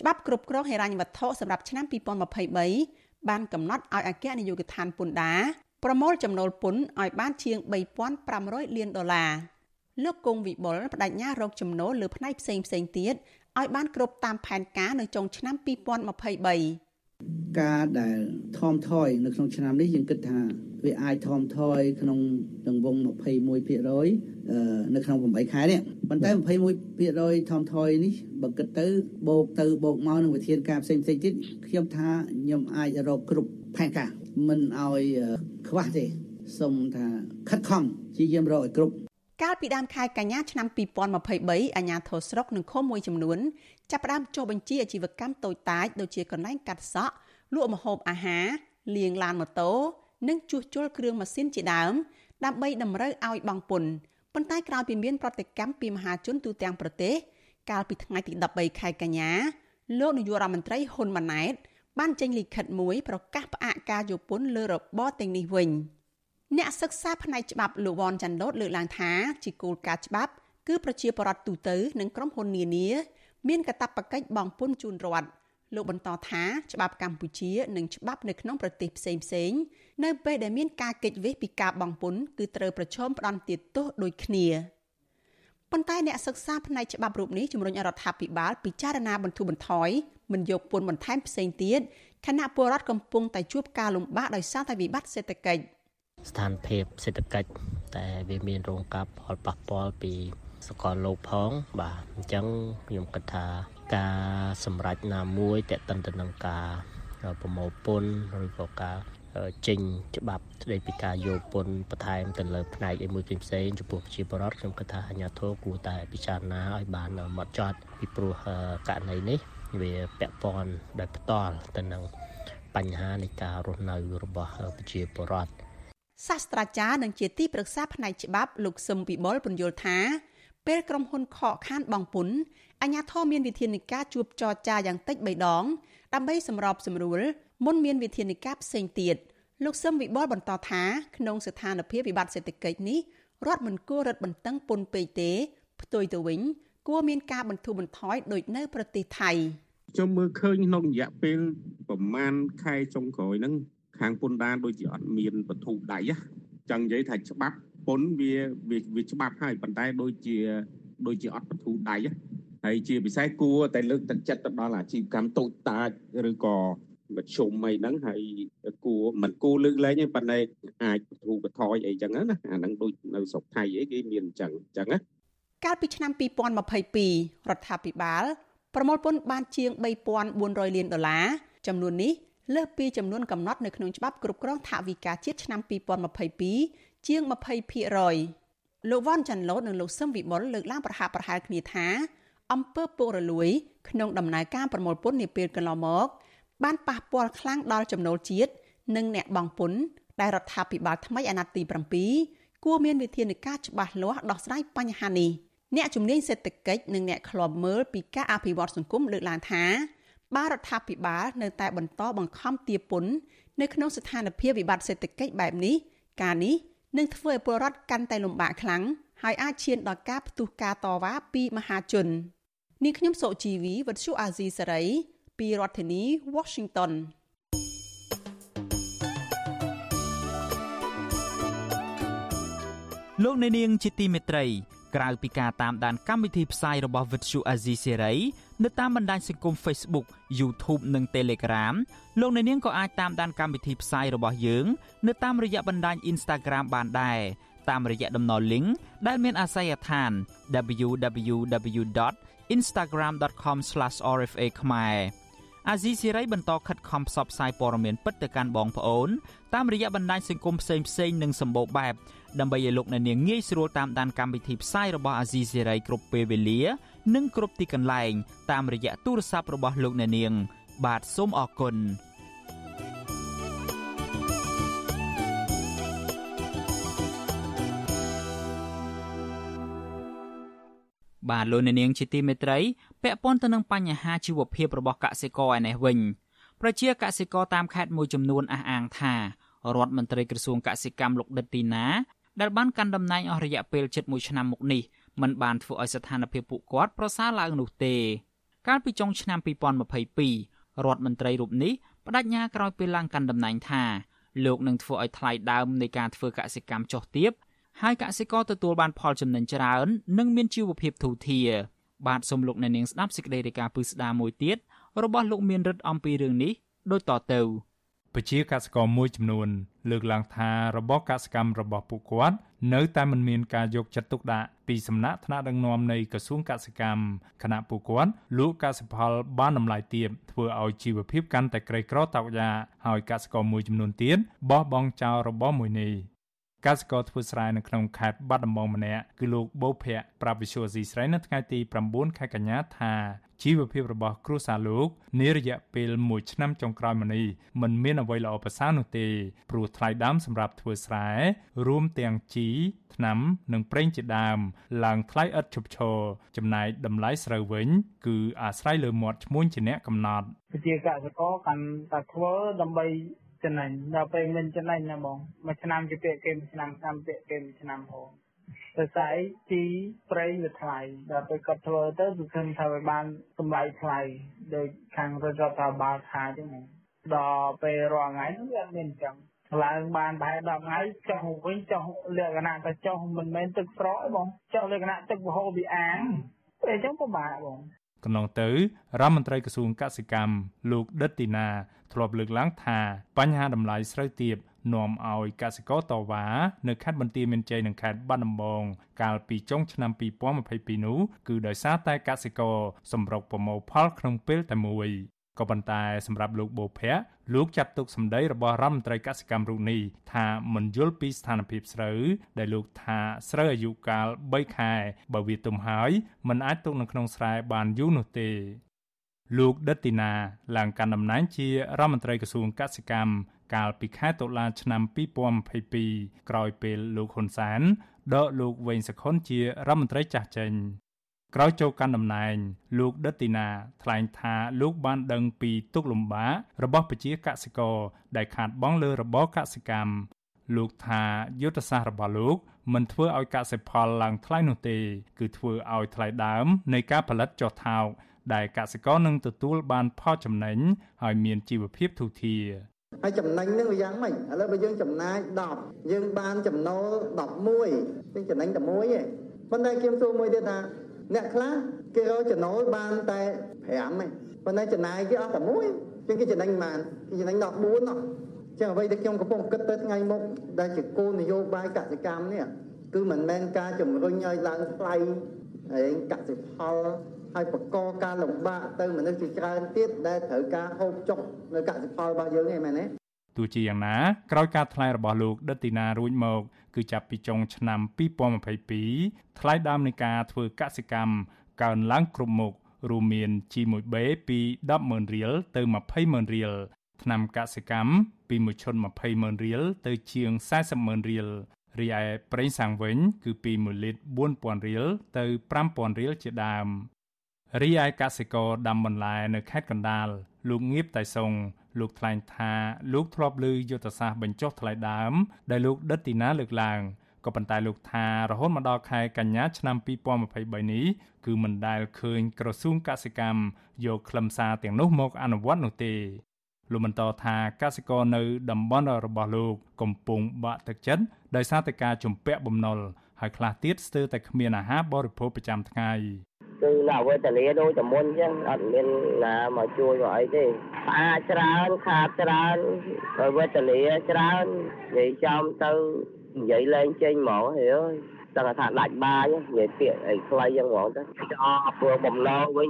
ច្បាប់គ្រប់គ្រងហិរញ្ញវត្ថុសម្រាប់ឆ្នាំ2023បានកំណត់ឲ្យអគ្គនាយកដ្ឋានពន្ធដារប្រមូលចំណូលពន្ធឲ្យបានជាង3500លានដុល្លារលោកគង់វិបុលបដិញ្ញារកចំណូលលើផ្នែកផ្សេងផ្សេងទៀតឲ្យបានគ្រប់តាមផែនការនៅចុងឆ្នាំ2023 ការដែលថមថយនៅក្នុងឆ្នាំនេះយើងគិតថាវាអាចថមថយក្នុងទង្វង់21%នៅក្នុង8ខែនេះប៉ុន្តែ21%ថមថយនេះបើគិតទៅបូកទៅបូកមកនឹងវិធានការផ្សេងផ្សេងទៀតខ្ញុំថាខ្ញុំអាចរកគ្រប់ផែនការមិនឲ្យខ្វះទេសូមថាខិតខំជាយាមរកឲ្យគ្រប់ កាលពីដើមខែកញ្ញាឆ្នាំ2023អាជ្ញាធរស្រុកនិងឃុំមួយចំនួនចាប់ផ្ដើមចុះបញ្ជីអាជីវកម្មតូចតាចដូចជាកន្លែងកាត់សក់លក់ម្ហូបអាហារលាងឡានម៉ូតូនិងជួសជុលគ្រឿងម៉ាស៊ីនជាដើមដើម្បីតម្រូវឲ្យបង់ពន្ធប៉ុន្តែក្រោយពីមានប្រតិកម្មពីមហាជនទូទាំងប្រទេសកាលពីថ្ងៃទី13ខែកញ្ញាលោកនាយករដ្ឋមន្ត្រីហ៊ុនម៉ាណែតបានចេញលិខិតមួយប្រកាសផ្អាកការយកពន្ធលើរបបទាំងនេះវិញ អ្នកសិក្សាផ្នែកច្បាប់លោកវ៉ាន់ចាន់ឡូតលើកឡើងថាជាគោលការណ៍ច្បាប់គឺប្រជាពលរដ្ឋទូទៅនិងក្រុមហ៊ុននានា មានកាតព្វកិច្ចបង់ពន្ធជូនរដ្ឋលោកបន្តថាច្បាប់កម្ពុជា និងច្បាប់នៅក្នុងប្រទេសផ្សេងផ្សេងនៅពេលដែលមានការគេចវេះពីការបង់ពន្ធគឺត្រូវប្រឈមផ្ដន្ទាទោសដូចគ្នាប៉ុន្តែអ្នកសិក្សាផ្នែកច្បាប់រូបនេះជំរុញរដ្ឋាភិបាលពិចារណាបន្ធូរបន្ថយមិនយកពន្ធបន្ថែមផ្សេងទៀតខណៈពលរដ្ឋកំពុងតែជួបការលំបាកដោយសារតែវិបត្តិសេដ្ឋកិច្ច ស្ថានភាពសេដ្ឋកិច្ចតែវាមានរងការផលប៉ះពាល់ពីសកលលោកផងបាទអញ្ចឹងខ្ញុំគិតថាការសម្រេចណាមួយតេតិនទៅនឹងការប្រមូលពន្ធឬក៏ការចេញច្បាប់ស្ដីពីការយកពន្ធបន្ថែមទៅលើផ្នែកអីមួយផ្សេងៗចំពោះប្រជាពលរដ្ឋខ្ញុំគិតថាអាជ្ញាធរគួរតែពិចារណាឲ្យបានម៉ត់ចត់ពីព្រោះករណីនេះវាពាក់ព័ន្ធដោយផ្ទាល់ទៅនឹងបញ្ហានៃការរស់នៅរបស់ប្រជាពលរដ្ឋ សាស្ត្រាចារ្យនិងជាទីប្រឹក្សាផ្នែកច្បាប់លោកសឹមវិបុលពន្យល់ថា ពេលក្រុមហ៊ុនខកខានបងពុនអាជ្ញាធរមានវិធានការជួបចរចាយ៉ាងតិច3ដង ដើម្បីសម្របសម្រួលមុនមានវិធានការផ្សេងទៀតលោកសឹមវិបុលបន្តថាក្នុងស្ថានភាពវិបត្តិសេដ្ឋកិច្ចនេះរដ្ឋមិនគួររឹតបន្តឹងពន្ធពេកទេ ផ្ទុយទៅវិញ គួរមានការបន្ធូរបន្ថយដូចនៅ ប្រទេសថៃខ្ញុំមើលឃើញក្នុងរយៈពេលប្រមាណខែចុងក្រោយហ្នឹង ខាងពន្ធដារដូចជាអត់មានបន្ធូរដៃចឹងនិយាយថាច្បាប់ពន្ធវាវាច្បាប់ហើយប៉ុន្តែដូចជាដូចជាអត់បន្ធូរដៃហើយជាពិសេសគួរតែលើកទឹកចិត្តទៅដល់អាជីវកម្មតូចតាចឬក៏មធ្យមអីហ្នឹងហើយគួរមិនគួរលើកលែងទេប៉ុន្តែអាចបន្ធូរបន្ថយអីចឹងណាអាហ្នឹងដូចនៅស្រុកថៃអីគេមានអញ្ចឹងអញ្ចឹងណាកាលពីឆ្នាំ2022រដ្ឋាភិបាលប្រមូលពន្ធបានជាង3400លានដុល្លារចំនួននេះ លើសពីចំនួនកំណត់នៅក្នុងច្បាប់គ្រប់គ្រងថវិកាជាតិឆ្នាំ2022ជាង20%លោកវ៉ាន់ចាន់ឡូតនិងលោកសឹមវិបុលលើកឡើងប្រហាក់ប្រហែលគ្នាថាអំពើពុករលួយក្នុងដំណើរការប្រមូលពន្ធនាពេលកន្លងមកបានប៉ះពាល់ខ្លាំងដល់ចំណូលជាតិនិងអ្នកបង់ពន្ធដែលរដ្ឋាភិបាលថ្មីអាណត្តិទី7គួរមានវិធានការច្បាស់លាស់ដោះស្រាយបញ្ហានេះអ្នកជំនាញសេដ្ឋកិច្ចនិងអ្នកឃ្លាំមើលពីការអភិវឌ្ឍសង្គមលើកឡើងថា បារដ្ឋាភិបាលនៅតែបន្តបង្ខំទារពន្ធនៅក្នុងស្ថានភាពវិបត្តិសេដ្ឋកិច្ចបែបនេះការនេះនឹងធ្វើឲ្យពលរដ្ឋកាន់តែលំបាកខ្លាំងហើយអាចឈានដល់ការផ្ទុះការតវ៉ាពីមហាជននាងខ្ញុំសុជីវីវិទ្យុអាស៊ីសេរីពីរដ្ឋធានី Washington លោកអ្នកនាងជាទីមេត្រីក្រៅពីការតាមដានកម្មវិធីផ្សាយរបស់ Vuthu Azizi Serai នៅតាមបណ្ដាញសង្គម Facebook YouTube និង Telegram លោកអ្នកនាងក៏អាចតាមដានកម្មវិធីផ្សាយរបស់យើងនៅតាមរយៈបណ្ដាញ Instagram បានដែរតាមរយៈតំណ link ដែលមានអាសយដ្ឋាន www.instagram.com/rfa ខ្មែរ អាស៊ីសេរីបន្តខិតខំផ្សព្វផ្សាយព័ត៌មានពិតទៅកាន់បងប្អូនតាមរយៈបណ្ដាញសង្គមផ្សេងផ្សេងនិងសម្បូរបែបដើម្បីឲ្យលោកអ្នកនាងងាយស្រួលតាមដានកម្មវិធីផ្សាយរបស់អាស៊ីសេរីគ្រប់ពេលវេលា និងគ្រប់ទីកន្លែង តាមរយៈទូរស័ព្ទរបស់លោកអ្នកនាង បាទសូមអរគុណបាទលោកអ្នកនាងជាទីមេត្រី ពាក់ព័ន្ធទៅនឹងបញ្ហាជីវភាពរបស់កសិករឯនេះវិញប្រជាកសិករតាមខេត្តមួយចំនួនអះអាងថារដ្ឋមន្ត្រីក្រសួងកសិកម្មលោកដិតទីណាដែលបានកាន់តំណែងអស់រយៈពេលជិត1ឆ្នាំមកនេះมันបានធ្វើឲ្យស្ថានភាពពួកគាត់ប្រសើរឡើងនោះទេ កាលពីចុងឆ្នាំ2022រដ្ឋមន្ត្រីរូបនេះបដិញ្ញាក្រោយពេលឡើងកាន់តំណែងថាលោកនឹងធ្វើឲ្យថ្លៃដើមនៃការធ្វើកសិកម្មចុះទាបហើយកសិករទទួលបានផលចំណេញច្រើន និងមានជីវភាពធូរធារ បាទសូមលោកអ្នកនាងស្ដាប់សេចក្តីរាយការណ៍ពិស្ដារមួយទៀតរបស់លោកមានរិទ្ធអំពីរឿងនេះដូចតទៅ។ពជាកសិករមួយចំនួន លើកឡើងថារបបកសកម្មរបស់ពួកគាត់នៅតែមិនមានការយកចិត្តទុកដាក់ពីសំណាក់ថ្នាក់ដឹកនាំនៃក្រសួងកសិកម្មគណៈពួកគាត់លក់កសិផលបានតម្លៃទាបធ្វើឲ្យជីវភាពកាន់តែក្រីក្រតោកយ៉ាហើយកសិករមួយចំនួនទៀតបោះបង់ចោលរបបមួយនេះ កសិករធ្វើស្រែនៅក្នុងខេត្តបាត់ដំបងម្នាក់គឺលោកបូភ័ក្រប្រាប់វិសុវស៊ីស្រីនៅថ្ងៃទី9ខែកញ្ញាថាជីវភាពរបស់គ្រួសារលោកនារយៈពេល1ឆ្នាំចុងក្រោយមកនេះមិនមានអ្វីល្អប្រសើរនោះទេព្រោះថ្លៃដើមសម្រាប់ធ្វើស្រែរួមទាំងជីថ្នាំនិងប្រេងជាដើមឡើងថ្លៃឥតឈប់ឈរចំណែកតម្លៃស្រូវវិញ គឺអាស្រ័យលើមាត់ឈ្មួញជាអ្នកកំណត់ជាកសិករកាន់តែធ្វើដើម្បី ចំណេញដល់ពេលមិនចំណេញណាបងមួយឆ្នាំជាពាក្យគេមួយឆ្នាំឆ្នាំពាក្យគេមួយឆ្នាំហូរទៅស្អីជីប្រេងវាថ្លៃដល់ពេលគាត់ធ្វើទៅគឺឃើញថាវាបានតម្លៃថ្លៃដោយខាងរដ្ឋាភិបាលថាអញ្ចឹងដល់ពេលរាល់ថ្ងៃនោះវាអត់មានអញ្ចឹងឡើងបានតែ10ថ្ងៃចុះវិញចុះលក្ខណៈតែចុះមិនមែនទឹកស្រកទេបងចុះលក្ខណៈទឹកវហូរពីអាងអញ្ចឹងពិបាកបង កន្លងទៅរដ្ឋមន្ត្រីក្រសួងកសិកម្មលោកដិតទីណាធ្លាប់លើកឡើងថាបញ្ហាតម្លៃស្រូវទាបនាំឲ្យកសិករតវ៉ានៅខេត្តបន្ទាយមានជ័យនិងខេត្តបាត់ដំបង កាលពីចុងឆ្នាំ2022នោះគឺដោយសារតែកសិករសម្រុកប្រមូលផលក្នុងពេលតែមួយក៏ប៉ុន្តែសម្រាប់លោកបូភ័ក្រ លោកចាត់ទុកសម្ដីរបស់រដ្ឋមន្ត្រីកសិកម្មរូបនេះថាមិនយល់ពីស្ថានភាពស្រូវដែលលោកថាស្រូវអាយុកាល3ខែបើវាទុំហើយมันអាចទុកនៅក្នុងស្រែបានយូរនោះទេលោកដិតទីណាឡើងកាន់តំណែងជារដ្ឋមន្ត្រីក្រសួងកសិកម្មកាលពីខែតុលាឆ្នាំ2022ក្រោយពេលលោកហ៊ុនសែនដកលោកវែងសខុនជារដ្ឋមន្ត្រីចាស់ចេញ ក្រោយចូលកាន់តំណែង លោកដិតទីណាថ្លែងថាលោកបានដឹងពីទុកលំបាករបស់ប្រជាកសិករដែលខាតបង់លើរបរកសិកម្មលោកថាយុទ្ធសាស្ត្ររបស់លោកមិនធ្វើឲ្យកសិផលឡើងថ្លៃនោះទេ គឺធ្វើឲ្យថ្លៃដើមនៃការផលិតចុះថោកដែលកសិករនឹងទទួលបានផលចំណេញហើយមានជីវភាពធូរធារហើយចំណេញនឹងវាយ៉ាងម៉េចឥឡូវបើយើងចំណាយ10យើងបានចំណូល11យើងចំណេញតែមួយឯងប៉ុន្តែខ្ញុំសួរមួយទៀតថា អ្នកខ្លះគេរកចំណូលបានតែ5ឯងប៉ុន្តែចំណាយគេអស់តែមួយជាងគេចំណេញបានគេចំណេញ14នោះចឹងអ្វីដែលខ្ញុំកំពុងគិតទៅថ្ងៃមុខដែលជាគោលនយោបាយកសិកម្មនេះគឺមិនមែនការជំរុញឲ្យឡើងថ្លៃហើយកសិផលហើយបកកការលំបាកទៅមនុស្សជាច្រើនទៀតដែលត្រូវការហូបចុកនៅកសិផលរបស់យើងឯមែនទេទោះជាយ៉ាងណាក្រោយការថ្លែងរបស់លោកដិតទីណារួចមក គឺចាប់ពីចុងឆ្នាំ2022ថ្លៃដើមនៃការធ្វើកសិកម្មកើនឡើងគ្រប់មុខរួមមាន G1B ពី100000រៀលទៅ200,000រៀលថ្នាំកសិកម្មពី1ឈុត200,000រៀលទៅជាង400,000រៀលរីឯប្រេងសាំងវិញ គឺពី1លីត្រ4000រៀលទៅ5000រៀលជាដើម រីឯកសិករដាំបន្លែនៅខេត្តកណ្ដាលលោកងៀបតៃសុងលោកថ្លែងថាលោកធ្លាប់ឮយុទ្ធសាស្ត្របញ្ចុះថ្លៃដើម ដែលលោកដិតទីណាលើកឡើងក៏ប៉ុន្តែលោកថារហូតមកដល់ខែកញ្ញាឆ្នាំ2023នេះគឺមិនដែលឃើញក្រសួងកសិកម្មយកខ្លឹមសារទាំងនោះមកអនុវត្តនោះទេលោកបន្តថាកសិករនៅតំបន់របស់លោកកំពុងបាក់ទឹកចិត្តដោយសារតែការជំពាក់បំណុលហើយខ្លះទៀតស្ទើរតែគ្មានអាហារបរិភោគប្រចាំថ្ងៃ គឺនៅវេទនាដូចតែមុនអញ្ចឹងអត់មានណាមកជួយមកអីទេអាចច្រើនខាតច្រើនហើយវេទនាច្រើននិយាយចំទៅនិយាយលែងចេញហ្មងហេអើយដឹងថាដាច់បាញនិយាយពាក្យអីខ្លីយ៉ាងហ្មងទៅអស់ព្រោះបំណុលវិញ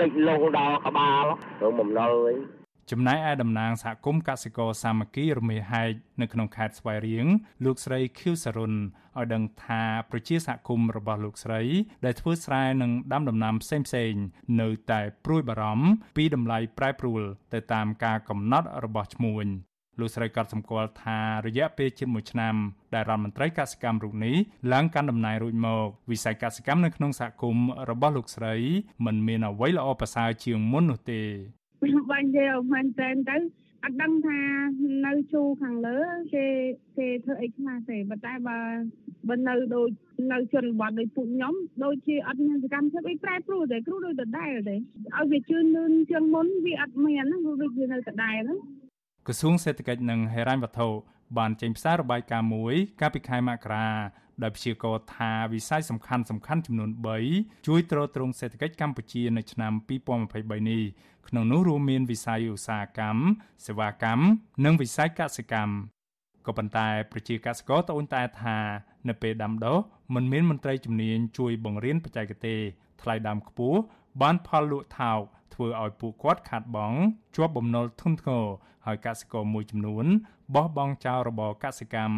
លិចលងដល់ក្បាលព្រោះបំណុលវិញ ចំណែកឯតំណាងសហគមន៍កសិករសាមគ្គីរមេហែកនៅក្នុងខេត្តស្វាយរៀងលោកស្រីខៀវសរុនឲ្យដឹងថាប្រជាសហគមន៍របស់លោកស្រី ដែលធ្វើស្រែនិងដាំដំណាំផ្សេងៗនៅតែព្រួយបារម្ភពីតម្លៃប្រែប្រួលទៅតាមការកំណត់របស់ឈ្មួញលោកស្រីក៏សម្គាល់ថារយៈពេលជិត1ឆ្នាំដែលរដ្ឋមន្ត្រីកសិកម្មរូបនេះឡើងកាន់តំណែងរួចមកវិស័យកសិកម្មនៅក្នុងសហគមន៍របស់លោកស្រីមិនមានអ្វីល្អប្រសើរជាងមុននោះទេ បាញ់គេមែនតែនទៅអត់ដឹងថានៅជួខាងលើគេគេធ្វើអីខ្លះទេប៉ុន្តែបើបើនៅដូចនៅជនបទដូចពួកខ្ញុំដូចជាអត់មានសកម្មភាពអីប្រែប្រួលទេគ្រូដូចដដែលទេឲ្យវាជឿនលឿនជាងមុនវាអត់មានណាគ្រូដូចវានៅដដែលហ្នឹងក្រសួងសេដ្ឋកិច្ចនិងហិរញ្ញវត្ថុបានចេញផ្សាយរបាយការណ៍មួយកាលពីខែមករា ដោយព្យាករណ៍ថាវិស័យសំខាន់សំខាន់ចំនួន3ជួយទ្រទ្រង់សេដ្ឋកិច្ចកម្ពុជានៅឆ្នាំ2023នេះក្នុងនោះរួមមានវិស័យឧស្សាហកម្មសេវាកម្មនិងវិស័យកសិកម្មក៏ប៉ុន្តែប្រជាកសិករត្អូញត្អែថា នៅពេលដាំដុះមិនមានមន្ត្រីជំនាញជួយបង្រៀនបច្ចេកទេសថ្លៃដើមខ្ពស់បានផលលក់ថោកធ្វើឲ្យពួកគាត់ខាតបង់ជាប់បំណុលធ្ងន់ធ្ងរហើយកសិករមួយចំនួន បោះបង់ចោលរបរកសិកម្ម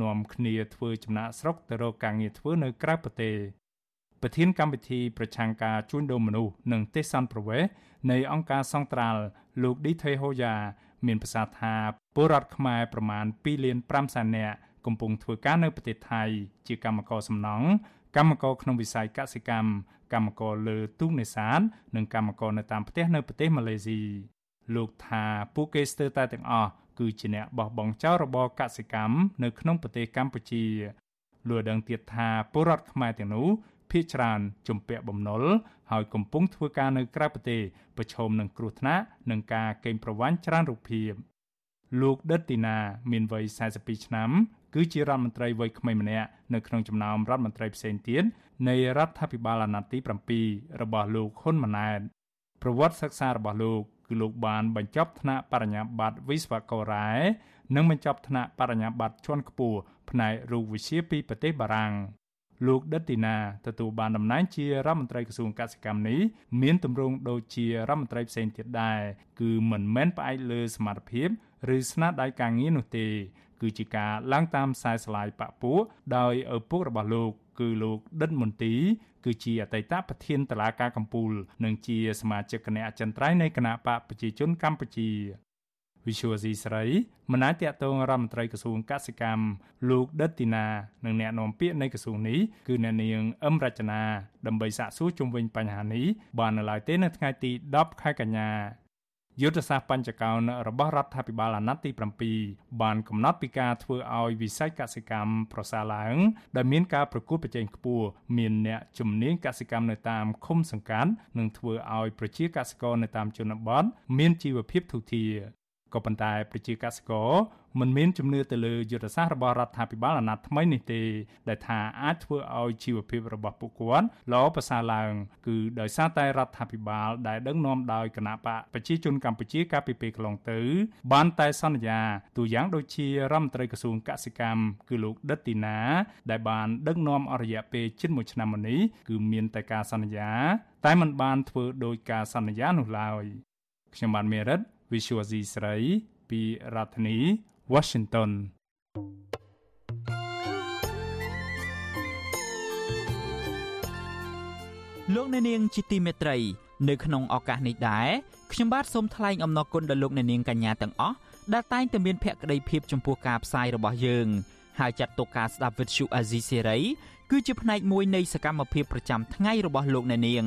នាំគ្នាធ្វើចំណាក់ស្រុកទៅរកការងារធ្វើនៅក្រៅប្រទេសប្រធានកម្មវិធីប្រឆាំងការជួញដូរមនុស្សនិងទេសន្តប្រវេសនៃអង្គការសង្ត្រាល់លោកឌីថេហូយ៉ាមានប្រសាសន៍ថាពលរដ្ឋខ្មែរប្រមាណ2លាន5សែននាក់កំពុងធ្វើការនៅប្រទេសថៃ ជាកម្មករសំណង់កម្មករក្នុងវិស័យកសិកម្មកម្មករលើទូកនេសាទនិងកម្មករនៅតាមផ្ទះនៅប្រទេសម៉ាឡេស៊ីលោកថាពួកគេស្ទើរតែទាំងអស់ គឺជាអ្នកបោះបង់ចោលរបរកសិកម្មនៅក្នុងប្រទេសកម្ពុជាលោកដឹងទៀតថាពលរដ្ឋខ្មែរទាំងនោះភ ieck ច្រើនជំពាក់បំណុលហើយកំពុងធ្វើការនៅក្រៅប្រទេសប្រឈមនឹងគ្រោះថ្នាក់និងការកេងប្រវ័ញ្ចច្រើនរូបភាពលោកដិតទីណា មានវ័យ42ឆ្នាំ គឺជារដ្ឋមន្ត្រីវ័យក្មេងម្នាក់នៅក្នុងចំណោមរដ្ឋមន្ត្រីផ្សេងទៀតនៃរដ្ឋាភិបាលអាណត្តិទី7របស់លោកហ៊ុនម៉ាណែតប្រវត្តិសិក្សារបស់លោក គឺលោកបានបញ្ចប់ថ្នាក់បរិញ្ញាបត្រវិស្វកររ៉ែនិងបញ្ចប់ថ្នាក់បរិញ្ញាបត្រជាន់ខ្ពស់ផ្នែករូបវិទ្យាពីប្រទេសបារាំងលោកដិតទីណាទទួលបានតំណែងជារដ្ឋមន្ត្រីក្រសួងកសិកម្មនេះមានទម្រង់ដូចជារដ្ឋមន្ត្រីផ្សេងទៀតដែរគឺមិនមែនផ្អែកលើសមត្ថភាពឬស្នាដៃការងារនោះទេ គឺជាការឡើងតាមខ្សែស្លាយបពុដោយឪពុករបស់លោក គឺលោកដិតមន្ទី គឺជាអតីតប្រធានតឡាការកម្ពុជានិងជាសមាជិកគណៈអចិន្ត្រៃយ៍នៃគណៈបកប្រជាជនកម្ពុជាវិសុវស៊ីស្រីមនាតតងរដ្ឋមន្ត្រីក្រសួងកសិកម្មលោកដិតទីណានិងអ្នកនាំពាក្យនៃក្រសួងនេះគឺអ្នកនាងអឹមរចនាដើម្បីសាកសួរជុំវិញបញ្ហានេះបាននៅឡើយទេនៅថ្ងៃទី10ខែកញ្ញា យុទ្ធសាស្ត្របញ្ចកោណរបស់រដ្ឋាភិបាលអាណត្តិទី7បានកំណត់ពីការធ្វើឲ្យវិស័យកសិកម្មប្រសើរឡើងដែលមានការប្រកួតប្រជែងខ្ពស់មានអ្នកជំនាញកសិកម្មនៅតាមឃុំសង្កាត់និងធ្វើឲ្យប្រជាកសិករនៅតាមជនបទមានជីវភាពធូរធារ ក៏ប៉ុន្តែប្រជាកសិករមិនមានជំនឿទៅលើយុទ្ធសាស្ត្ររបស់រដ្ឋាភិបាលអាណត្តិថ្មីនេះទេដែលថាអាចធ្វើឲ្យជីវភាពរបស់ពួកគាត់ល្អប្រសើរឡើងគឺដោយសារតែរដ្ឋាភិបាលដែលដឹកនាំដោយគណៈបកប្រជាជនកម្ពុជាកាលពីពេលកន្លងទៅ បានតែសន្យាទូយ៉ាងដូចជារដ្ឋមន្ត្រីក្រសួងកសិកម្មគឺលោកដិតទីណា ដែលបានដឹកនាំអស់រយៈពេលជិត1ឆ្នាំមកនេះគឺមានតែការសន្យា តែมันបានធ្វើដោយការសន្យានោះឡើយខ្ញុំបានមេរិត Visual C ស្រី ពីរដ្ឋធានី Washington លោកអ្នកនាងជាទីមេត្រី នៅក្នុងឱកាសនេះដែរខ្ញុំបាទសូមថ្លែងអំណរគុណដល់លោកអ្នកនាងកញ្ញាទាំងអស់ដែលតែងតែមានភក្ដីភាពចំពោះការផ្សាយរបស់យើងហើយចាត់ទុកការស្ដាប់វិទ្យុអាស៊ីសេរីគឺជាផ្នែកមួយនៃសកម្មភាពប្រចាំថ្ងៃរបស់លោកអ្នកនាង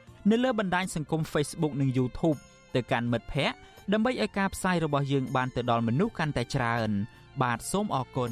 នៅលើបណ្ដាញសង្គម Facebook និង YouTube ទៅកាន់មិត្តភ័ក្តិដើម្បីឲ្យការផ្សាយរបស់យើងបានទៅដល់មនុស្សកាន់តែច្រើន បាទសូមអរគុណ